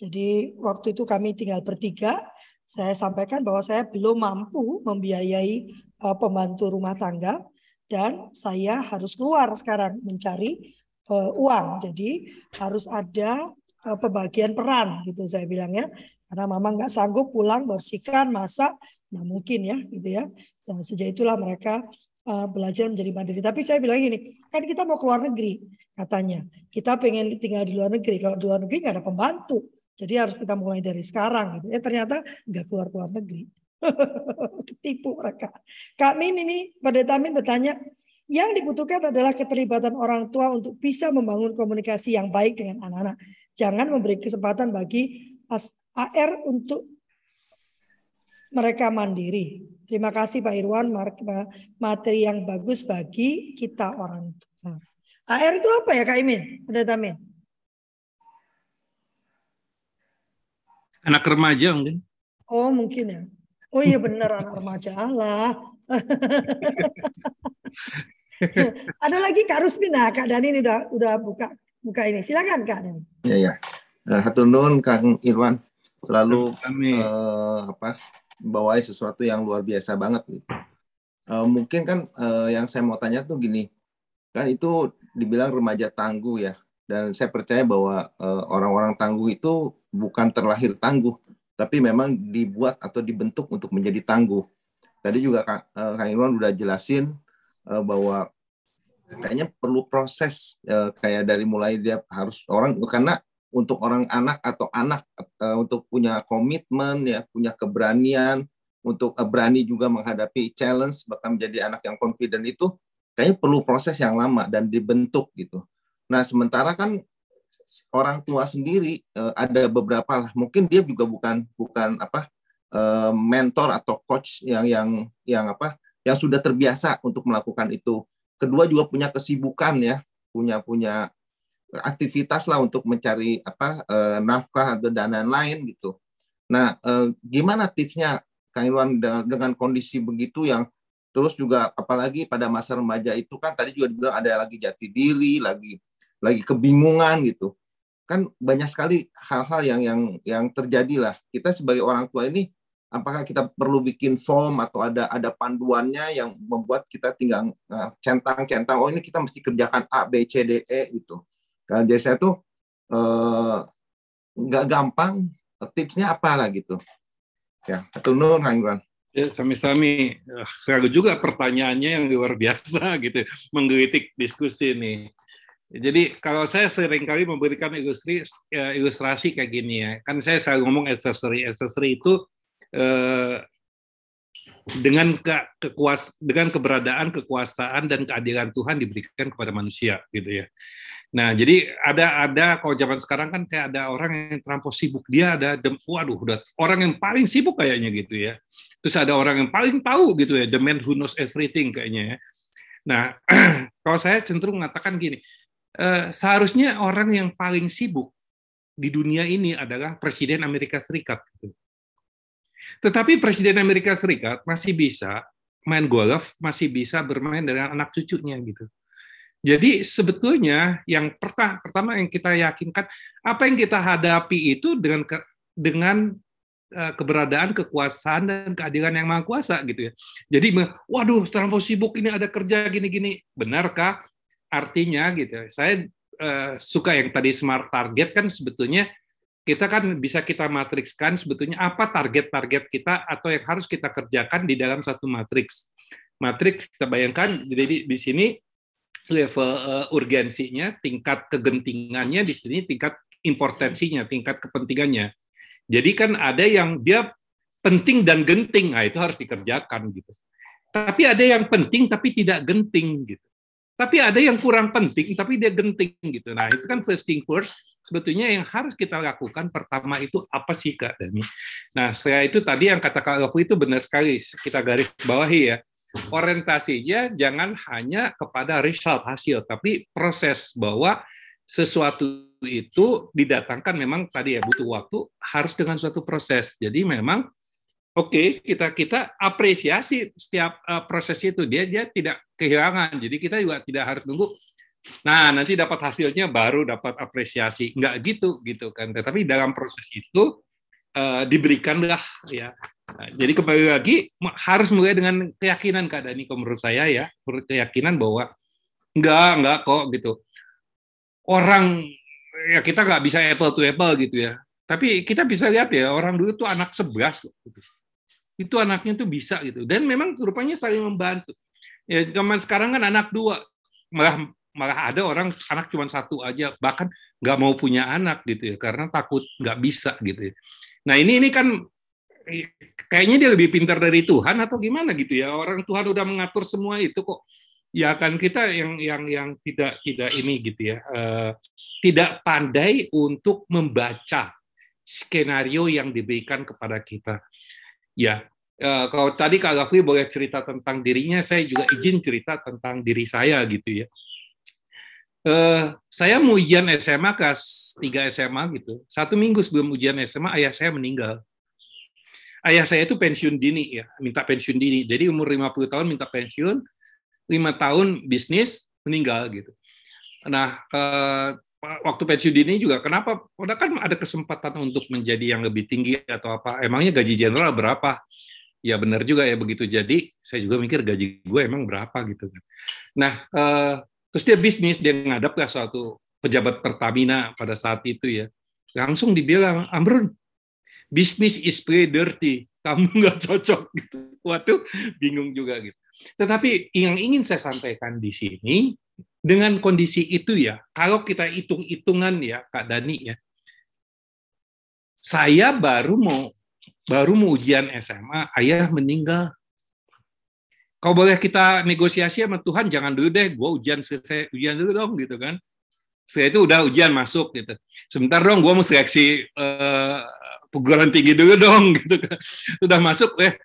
Jadi waktu itu kami tinggal bertiga. Saya sampaikan bahwa saya belum mampu membiayai uh, pembantu rumah tangga dan saya harus keluar sekarang mencari uh, uang. Jadi harus ada uh, pembagian peran gitu saya bilangnya. Karena mama nggak sanggup pulang bersihkan, masak, nggak mungkin ya gitu ya. Dan sejak itulah mereka uh, belajar menjadi mandiri. Tapi saya bilang gini, kan kita mau keluar negeri katanya. Kita pengen tinggal di luar negeri. Kalau di luar negeri nggak ada pembantu jadi harus kita mulai dari sekarang. Gitu. Ya ternyata nggak keluar keluar negeri. Tipu mereka. Kak Min ini pada Tamin bertanya, yang dibutuhkan adalah keterlibatan orang tua untuk bisa membangun komunikasi yang baik dengan anak-anak. Jangan memberi kesempatan bagi AR untuk mereka mandiri. Terima kasih Pak Irwan, materi yang bagus bagi kita orang tua. AR itu apa ya Kak Imin? Udah Tamin? Anak remaja mungkin. Oh mungkin ya. Oh iya benar anak remaja Allah. Ada lagi Kak Rusmina, Kak Dani ini udah udah buka buka ini. Silakan Kak Dani. Iya ya. Satu nun Kang Irwan selalu uh, apa bawa sesuatu yang luar biasa banget. Uh, mungkin kan uh, yang saya mau tanya tuh gini, kan itu dibilang remaja tangguh ya, dan saya percaya bahwa orang-orang uh, tangguh itu bukan terlahir tangguh, tapi memang dibuat atau dibentuk untuk menjadi tangguh. Tadi juga Kang, uh, Kang Irwan udah jelasin uh, bahwa kayaknya perlu proses uh, kayak dari mulai dia harus orang karena untuk orang anak atau anak uh, untuk punya komitmen ya punya keberanian untuk uh, berani juga menghadapi challenge bahkan menjadi anak yang confident itu kayaknya perlu proses yang lama dan dibentuk gitu. Nah sementara kan orang tua sendiri uh, ada beberapa lah mungkin dia juga bukan bukan apa uh, mentor atau coach yang yang yang apa yang sudah terbiasa untuk melakukan itu. Kedua juga punya kesibukan ya punya punya aktivitas lah untuk mencari apa uh, nafkah atau dana lain gitu. Nah, uh, gimana tipsnya Kang Irwan dengan, dengan kondisi begitu yang terus juga apalagi pada masa remaja itu kan tadi juga dibilang ada lagi jati diri, lagi lagi kebingungan gitu. Kan banyak sekali hal-hal yang yang yang terjadi lah. Kita sebagai orang tua ini apakah kita perlu bikin form atau ada ada panduannya yang membuat kita tinggal uh, centang-centang oh ini kita mesti kerjakan A B C D E gitu kalau jadi saya tuh eh, nggak gampang, tipsnya apa lah gitu. Ya, atau nur Kang Ya, sami-sami. Saya juga pertanyaannya yang luar biasa gitu, menggelitik diskusi ini. Jadi kalau saya sering kali memberikan ilustrasi, ya, ilustrasi kayak gini ya, kan saya selalu ngomong adversary. Adversary itu eh, dengan ke, kekuas dengan keberadaan kekuasaan dan keadilan Tuhan diberikan kepada manusia gitu ya. Nah, jadi ada ada kalau zaman sekarang kan kayak ada orang yang terlampau sibuk. Dia ada dem, waduh, udah orang yang paling sibuk kayaknya gitu ya. Terus ada orang yang paling tahu gitu ya, the man who knows everything kayaknya ya. Nah, kalau saya cenderung mengatakan gini, eh, seharusnya orang yang paling sibuk di dunia ini adalah Presiden Amerika Serikat. Gitu. Tetapi Presiden Amerika Serikat masih bisa main golf, masih bisa bermain dengan anak cucunya gitu. Jadi sebetulnya yang pertama, yang kita yakinkan apa yang kita hadapi itu dengan ke, dengan uh, keberadaan kekuasaan dan keadilan yang maha kuasa gitu ya. Jadi waduh terlalu sibuk ini ada kerja gini-gini. Benarkah? Artinya gitu. Saya uh, suka yang tadi smart target kan sebetulnya kita kan bisa kita matrikskan sebetulnya apa target-target kita atau yang harus kita kerjakan di dalam satu matriks. Matriks kita bayangkan jadi di sini level uh, urgensinya, tingkat kegentingannya di sini, tingkat importansinya, tingkat kepentingannya. Jadi kan ada yang dia penting dan genting, nah itu harus dikerjakan gitu. Tapi ada yang penting tapi tidak genting gitu. Tapi ada yang kurang penting tapi dia genting gitu. Nah itu kan first thing first. Sebetulnya yang harus kita lakukan pertama itu apa sih Kak Dani? Nah saya itu tadi yang kata Kak Lopu itu benar sekali. Kita garis bawahi ya orientasinya jangan hanya kepada result hasil, tapi proses bahwa sesuatu itu didatangkan memang tadi ya butuh waktu harus dengan suatu proses. Jadi memang oke okay, kita kita apresiasi setiap uh, proses itu dia dia tidak kehilangan. Jadi kita juga tidak harus tunggu. Nah nanti dapat hasilnya baru dapat apresiasi. Enggak gitu gitu kan. Tetapi dalam proses itu uh, diberikanlah ya Nah, jadi kembali lagi harus mulai dengan keyakinan Kak Dani menurut saya ya, keyakinan bahwa enggak enggak kok gitu. Orang ya kita nggak bisa apple to apple gitu ya. Tapi kita bisa lihat ya orang dulu tuh anak sebelas gitu. Itu anaknya tuh bisa gitu. Dan memang rupanya saling membantu. Ya zaman sekarang kan anak dua malah malah ada orang anak cuma satu aja bahkan nggak mau punya anak gitu ya karena takut nggak bisa gitu. Ya. Nah ini ini kan kayaknya dia lebih pintar dari Tuhan atau gimana gitu ya? Orang Tuhan udah mengatur semua itu kok. Ya kan kita yang yang yang tidak tidak ini gitu ya uh, tidak pandai untuk membaca skenario yang diberikan kepada kita. Ya Ya, kalau tadi Kak Gafri boleh cerita tentang dirinya, saya juga izin cerita tentang diri saya gitu ya. Uh, saya mau ujian SMA kelas 3 SMA gitu. Satu minggu sebelum ujian SMA, ayah saya meninggal. Ayah saya itu pensiun dini ya, minta pensiun dini. Jadi umur 50 tahun minta pensiun, lima tahun bisnis, meninggal gitu. Nah, uh, waktu pensiun dini juga kenapa? Udah kan ada kesempatan untuk menjadi yang lebih tinggi atau apa? Emangnya gaji jenderal berapa? Ya benar juga ya begitu jadi. Saya juga mikir gaji gue emang berapa gitu kan. Nah, eh, terus dia bisnis dia ngadap ke suatu pejabat Pertamina pada saat itu ya. Langsung dibilang, Amrun, bisnis is play dirty. Kamu nggak cocok gitu. Waduh, bingung juga gitu. Tetapi yang ingin saya sampaikan di sini dengan kondisi itu ya, kalau kita hitung-hitungan ya, Kak Dani ya, saya baru mau baru mau ujian SMA, ayah meninggal. Kalau boleh kita negosiasi sama Tuhan, jangan dulu deh, gue ujian selesai, ujian dulu dong, gitu kan. Setelah itu udah ujian masuk, gitu. Sebentar dong, gue mau seleksi uh, perguruan tinggi dulu dong, gitu kan. Sudah masuk, eh,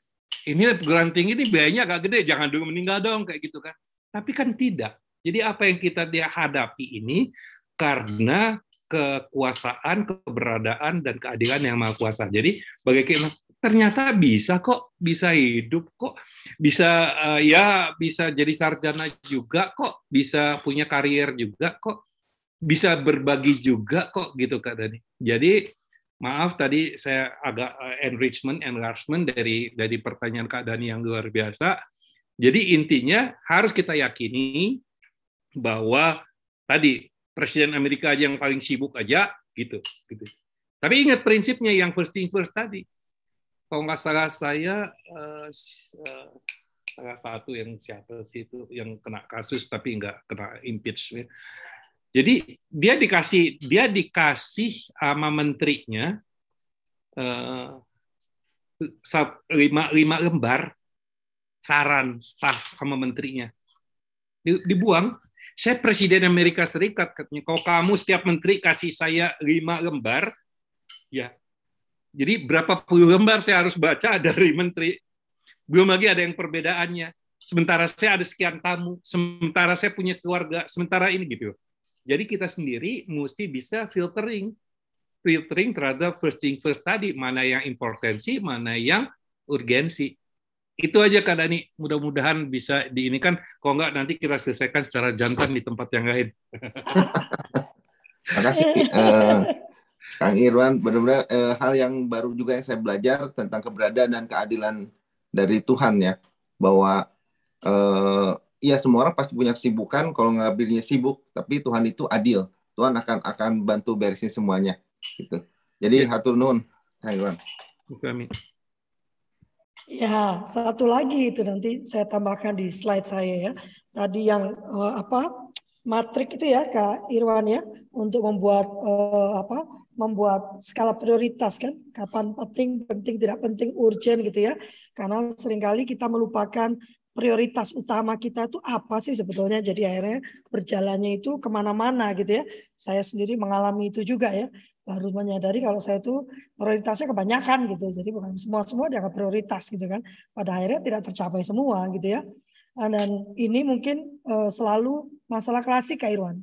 ini perguruan tinggi ini biayanya agak gede, jangan dulu meninggal dong, kayak gitu kan. Tapi kan tidak jadi apa yang kita hadapi ini karena kekuasaan, keberadaan dan keadilan yang maha kuasa. Jadi bagaimana ternyata bisa kok bisa hidup kok bisa uh, ya bisa jadi sarjana juga kok bisa punya karier juga kok bisa berbagi juga kok gitu Kak Dani. Jadi maaf tadi saya agak uh, enrichment enlargement dari dari pertanyaan Kak Dani yang luar biasa. Jadi intinya harus kita yakini bahwa tadi presiden Amerika aja yang paling sibuk aja gitu gitu. Tapi ingat prinsipnya yang first thing first tadi. Kalau nggak salah saya uh, salah satu yang siapa sih itu yang kena kasus tapi nggak kena impeachment. Jadi dia dikasih dia dikasih sama menterinya uh, lima lima lembar saran staf sama menterinya dibuang saya Presiden Amerika Serikat, katanya, kalau kamu setiap menteri kasih saya lima lembar, ya, jadi berapa puluh lembar saya harus baca dari menteri. Belum lagi ada yang perbedaannya. Sementara saya ada sekian tamu, sementara saya punya keluarga, sementara ini gitu. Jadi kita sendiri mesti bisa filtering, filtering terhadap first thing first tadi, mana yang importansi, mana yang urgensi itu aja Kak Dani. Mudah-mudahan bisa di ini kan. Kalau nggak nanti kita selesaikan secara jantan di tempat yang lain. Terima kasih uh, Kang Irwan. Benar-benar uh, hal yang baru juga yang saya belajar tentang keberadaan dan keadilan dari Tuhan ya. Bahwa uh, ya semua orang pasti punya kesibukan. Kalau nggak pilihnya sibuk, tapi Tuhan itu adil. Tuhan akan akan bantu beresin semuanya. Gitu. Jadi ya. hatur nuhun, Kang Irwan. Amin. Ya, satu lagi itu nanti saya tambahkan di slide saya ya. Tadi yang uh, apa matrik itu ya Kak Irwan ya untuk membuat uh, apa membuat skala prioritas kan kapan penting penting tidak penting urgent gitu ya karena sering kali kita melupakan prioritas utama kita itu apa sih sebetulnya jadi akhirnya berjalannya itu ke mana-mana gitu ya saya sendiri mengalami itu juga ya baru menyadari kalau saya itu prioritasnya kebanyakan gitu. Jadi bukan semua semua dianggap prioritas gitu kan. Pada akhirnya tidak tercapai semua gitu ya. Ah, dan ini mungkin uh, selalu masalah klasik Kak Irwan.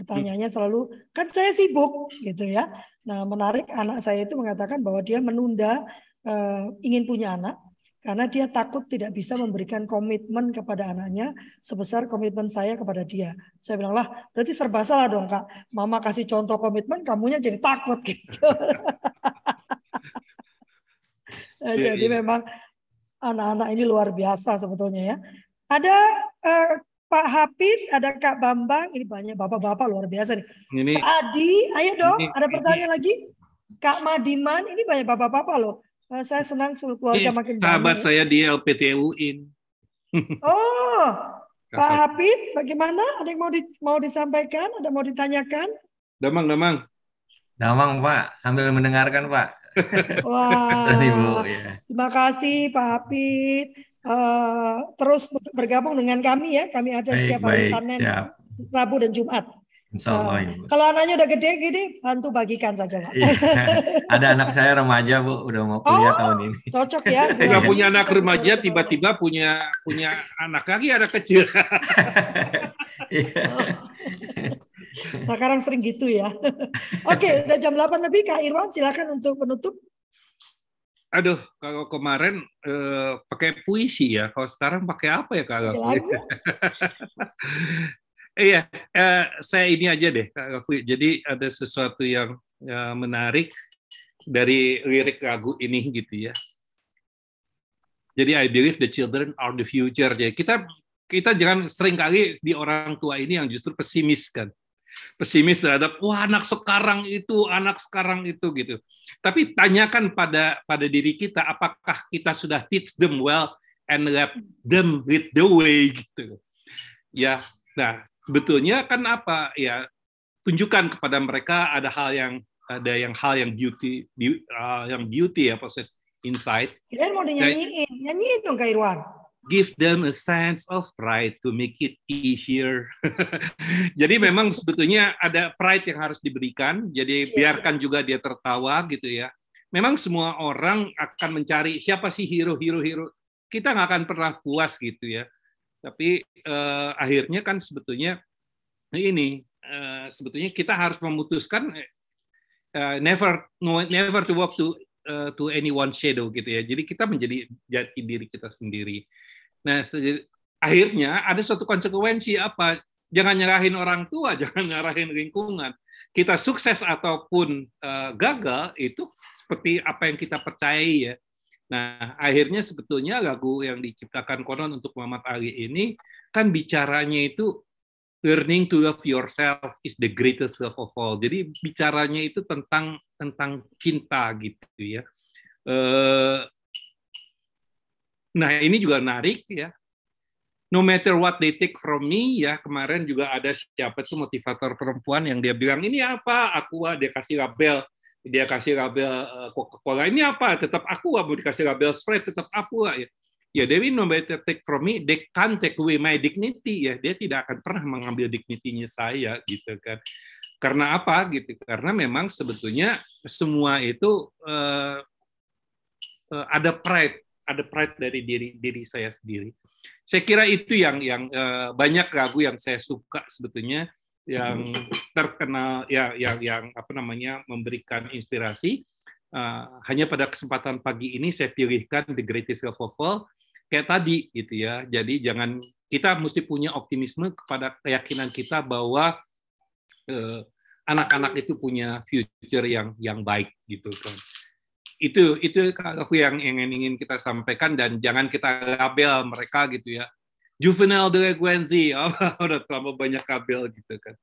Pertanyaannya selalu kan saya sibuk gitu ya. Nah menarik anak saya itu mengatakan bahwa dia menunda uh, ingin punya anak karena dia takut tidak bisa memberikan komitmen kepada anaknya sebesar komitmen saya kepada dia. Saya bilang lah, berarti serba salah dong kak. Mama kasih contoh komitmen, kamunya jadi takut gitu. yeah, jadi yeah. memang anak-anak ini luar biasa sebetulnya ya. Ada uh, Pak Hafid, ada Kak Bambang, ini banyak bapak-bapak luar biasa nih. Ini, Pak Adi, ayo dong, ini, ada pertanyaan ini. lagi. Kak Madiman, ini banyak bapak-bapak loh. Uh, saya senang seluruh keluarga makin banyak. Sahabat saya di LPTU in. oh, Pak Hafid, bagaimana? Ada yang mau di, mau disampaikan? Ada mau ditanyakan? Damang, Damang. Damang, Pak. Sambil mendengarkan, Pak. Wah, Ibu, ya. terima kasih Pak Hafid. Uh, terus bergabung dengan kami ya. Kami ada baik, setiap hari Senin, Rabu dan Jumat. Insya Allah, Ibu. Kalau anaknya udah gede-gede, bantu bagikan saja, Pak. Iya. Ada anak saya remaja, Bu, udah mau kuliah oh, tahun ini. Cocok ya. Enggak punya anak remaja, tiba-tiba punya punya anak lagi, ada kecil. oh. Sekarang sering gitu ya. Oke, udah jam 8 lebih, Kak Irwan, silakan untuk penutup. Aduh, kalau kemarin eh, pakai puisi ya, kalau sekarang pakai apa ya Kak Iya, eh, saya ini aja deh, Kak Jadi ada sesuatu yang ya, menarik dari lirik lagu ini gitu ya. Jadi I believe the children are the future. Jadi kita kita jangan sering kali di orang tua ini yang justru pesimis kan. Pesimis terhadap wah anak sekarang itu, anak sekarang itu gitu. Tapi tanyakan pada pada diri kita apakah kita sudah teach them well and let them lead the way gitu. Ya, nah sebetulnya kan apa ya tunjukkan kepada mereka ada hal yang ada yang hal yang beauty uh, yang beauty ya proses insight. Kirain mau dinyanyiin, nyanyiin dong Kak Irwan. Give them a sense of pride to make it easier. jadi memang sebetulnya ada pride yang harus diberikan. Jadi biarkan juga dia tertawa gitu ya. Memang semua orang akan mencari siapa sih hero-hero hero. Kita nggak akan pernah puas gitu ya tapi uh, akhirnya kan sebetulnya ini uh, sebetulnya kita harus memutuskan uh, never never to walk to uh, to one shadow gitu ya. Jadi kita menjadi jati diri kita sendiri. Nah, akhirnya ada suatu konsekuensi apa? Jangan nyerahin orang tua, jangan nyerahin lingkungan. Kita sukses ataupun uh, gagal itu seperti apa yang kita percayai ya Nah, akhirnya sebetulnya lagu yang diciptakan konon untuk Muhammad Ali ini kan bicaranya itu learning to love yourself is the greatest love of all. Jadi bicaranya itu tentang tentang cinta gitu ya. Eh, nah, ini juga menarik ya. No matter what they take from me ya kemarin juga ada siapa tuh motivator perempuan yang dia bilang ini apa? Aku dia kasih label. Dia kasih label uh, Coca-Cola. Ini apa? Tetap aku mau dikasih label Sprite tetap aku ya. Ya Dewi no better take from me they can't take away my dignity ya. Dia tidak akan pernah mengambil dignitinya saya gitu kan. Karena apa? Gitu karena memang sebetulnya semua itu uh, uh, ada pride ada pride dari diri diri saya sendiri. Saya kira itu yang yang uh, banyak lagu yang saya suka sebetulnya yang terkenal ya yang yang apa namanya memberikan inspirasi. Uh, hanya pada kesempatan pagi ini saya pilihkan the greatest of all kayak tadi gitu ya. Jadi jangan kita mesti punya optimisme kepada keyakinan kita bahwa uh, anak-anak itu punya future yang yang baik gitu kan itu itu aku yang ingin ingin kita sampaikan dan jangan kita label mereka gitu ya juvenile delinquency, oh, udah terlalu banyak kabel gitu kan.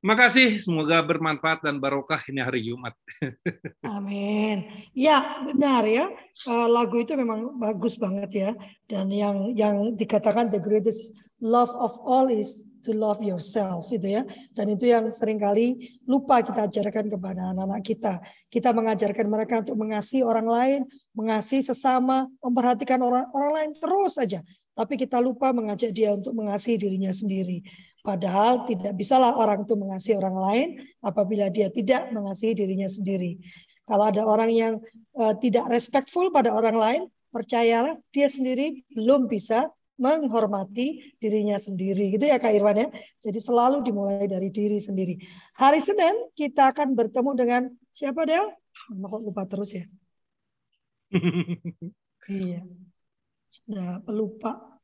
Makasih, semoga bermanfaat dan barokah ini hari Jumat. Amin. Ya, benar ya. Uh, lagu itu memang bagus banget ya. Dan yang yang dikatakan the greatest love of all is to love yourself gitu ya. Dan itu yang sering kali lupa kita ajarkan kepada anak-anak kita. Kita mengajarkan mereka untuk mengasihi orang lain, mengasihi sesama, memperhatikan orang orang lain terus saja tapi kita lupa mengajak dia untuk mengasihi dirinya sendiri. Padahal tidak bisalah orang itu mengasihi orang lain apabila dia tidak mengasihi dirinya sendiri. Kalau ada orang yang uh, tidak respectful pada orang lain, percayalah dia sendiri belum bisa menghormati dirinya sendiri. Gitu ya Kak Irwan ya. Jadi selalu dimulai dari diri sendiri. Hari Senin kita akan bertemu dengan siapa Del? Nama kok lupa terus ya. iya. Sudah pelupa.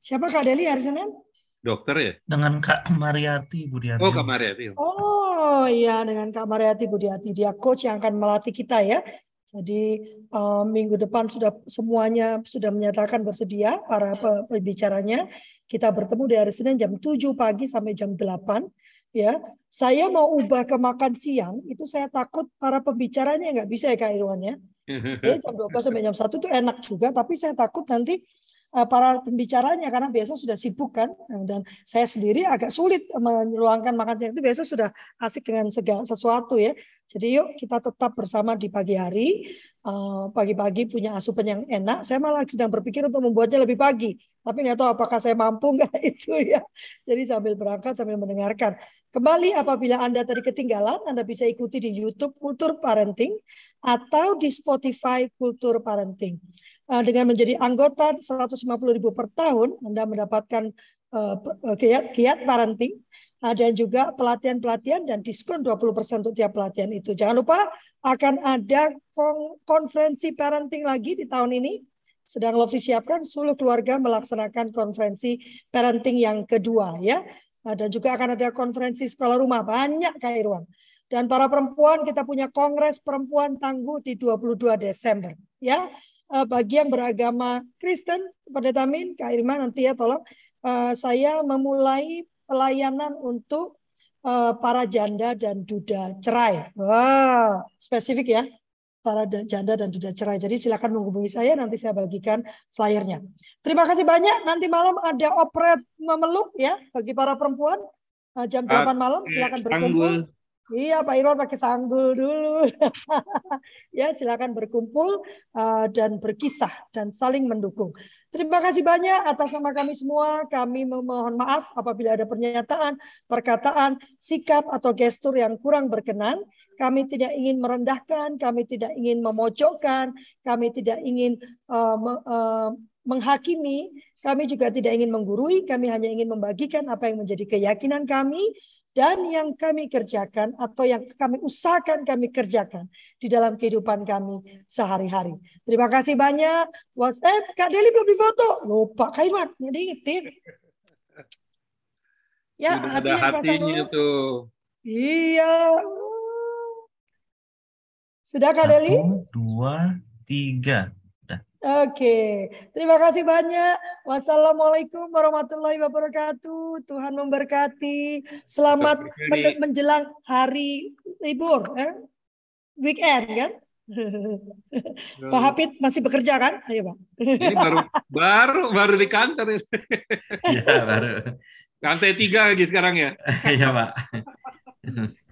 Siapa Kak Deli hari Senin? Dokter ya? Dengan Kak Mariati Budiati. Oh, Kak Mariati. Oh, iya dengan Kak Mariati Budiati. Dia coach yang akan melatih kita ya. Jadi uh, minggu depan sudah semuanya sudah menyatakan bersedia para pembicaranya. Kita bertemu di hari Senin jam 7 pagi sampai jam 8 ya. Saya mau ubah ke makan siang, itu saya takut para pembicaranya nggak bisa ya Kak Irwan ya. Jadi jam 12 sampai jam 1 itu enak juga, tapi saya takut nanti eh, para pembicaranya karena biasa sudah sibuk kan dan saya sendiri agak sulit meluangkan makan siang itu biasa sudah asik dengan segala sesuatu ya Jadi yuk kita tetap bersama di pagi hari. Eh, pagi-pagi punya asupan yang enak. Saya malah sedang berpikir untuk membuatnya lebih pagi. Tapi nggak tahu apakah saya mampu nggak itu ya. Jadi sambil berangkat sambil mendengarkan. Kembali apabila Anda tadi ketinggalan, Anda bisa ikuti di YouTube Kultur Parenting atau di Spotify Kultur Parenting. Eh, dengan menjadi anggota 150 ribu per tahun, Anda mendapatkan uh, kiat, kiat parenting dan juga pelatihan-pelatihan dan diskon 20% untuk tiap pelatihan itu. Jangan lupa akan ada konferensi parenting lagi di tahun ini. Sedang Lovely siapkan seluruh keluarga melaksanakan konferensi parenting yang kedua ya. Dan juga akan ada konferensi sekolah rumah banyak Kak Irwan. Dan para perempuan kita punya kongres perempuan tangguh di 22 Desember ya. Eh, bagi yang beragama Kristen pada Tamin Kak Irma nanti ya tolong saya memulai pelayanan untuk uh, para janda dan duda cerai. Wah, spesifik ya. Para janda dan duda cerai. Jadi silakan menghubungi saya nanti saya bagikan flyernya. Terima kasih banyak. Nanti malam ada operet memeluk ya bagi para perempuan. Uh, jam 8 malam silakan berkumpul. Iya Pak Irwan pakai sanggul dulu. ya silakan berkumpul uh, dan berkisah dan saling mendukung. Terima kasih banyak atas nama kami semua. Kami memohon maaf apabila ada pernyataan, perkataan, sikap atau gestur yang kurang berkenan. Kami tidak ingin merendahkan, kami tidak ingin memojokkan, kami tidak ingin uh, uh, menghakimi, kami juga tidak ingin menggurui, kami hanya ingin membagikan apa yang menjadi keyakinan kami dan yang kami kerjakan atau yang kami usahakan kami kerjakan di dalam kehidupan kami sehari-hari. Terima kasih banyak. WhatsApp, Kak Deli belum difoto. Lupa Kak Iman, jadi ingetin. Ya, ada hatinya tuh. Iya. Sudah Kak Deli? dua, tiga. Oke, terima kasih banyak. Wassalamualaikum warahmatullahi wabarakatuh. Tuhan memberkati. Selamat men menjelang hari libur, eh? weekend kan? Pak Hafid masih bekerja kan? Ayo Pak. Ini baru baru baru di kantor ini. Iya baru. Lantai tiga lagi sekarang ya? Iya Pak.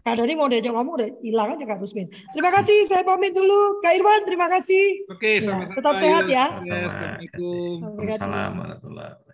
Kak Dani mau diajak ngomong udah hilang aja Kak Rusmin. Terima kasih, saya pamit dulu. Kak Irwan, terima kasih. Oke, ya, Tetap sehat ya. Assalamualaikum. Assalamualaikum warahmatullahi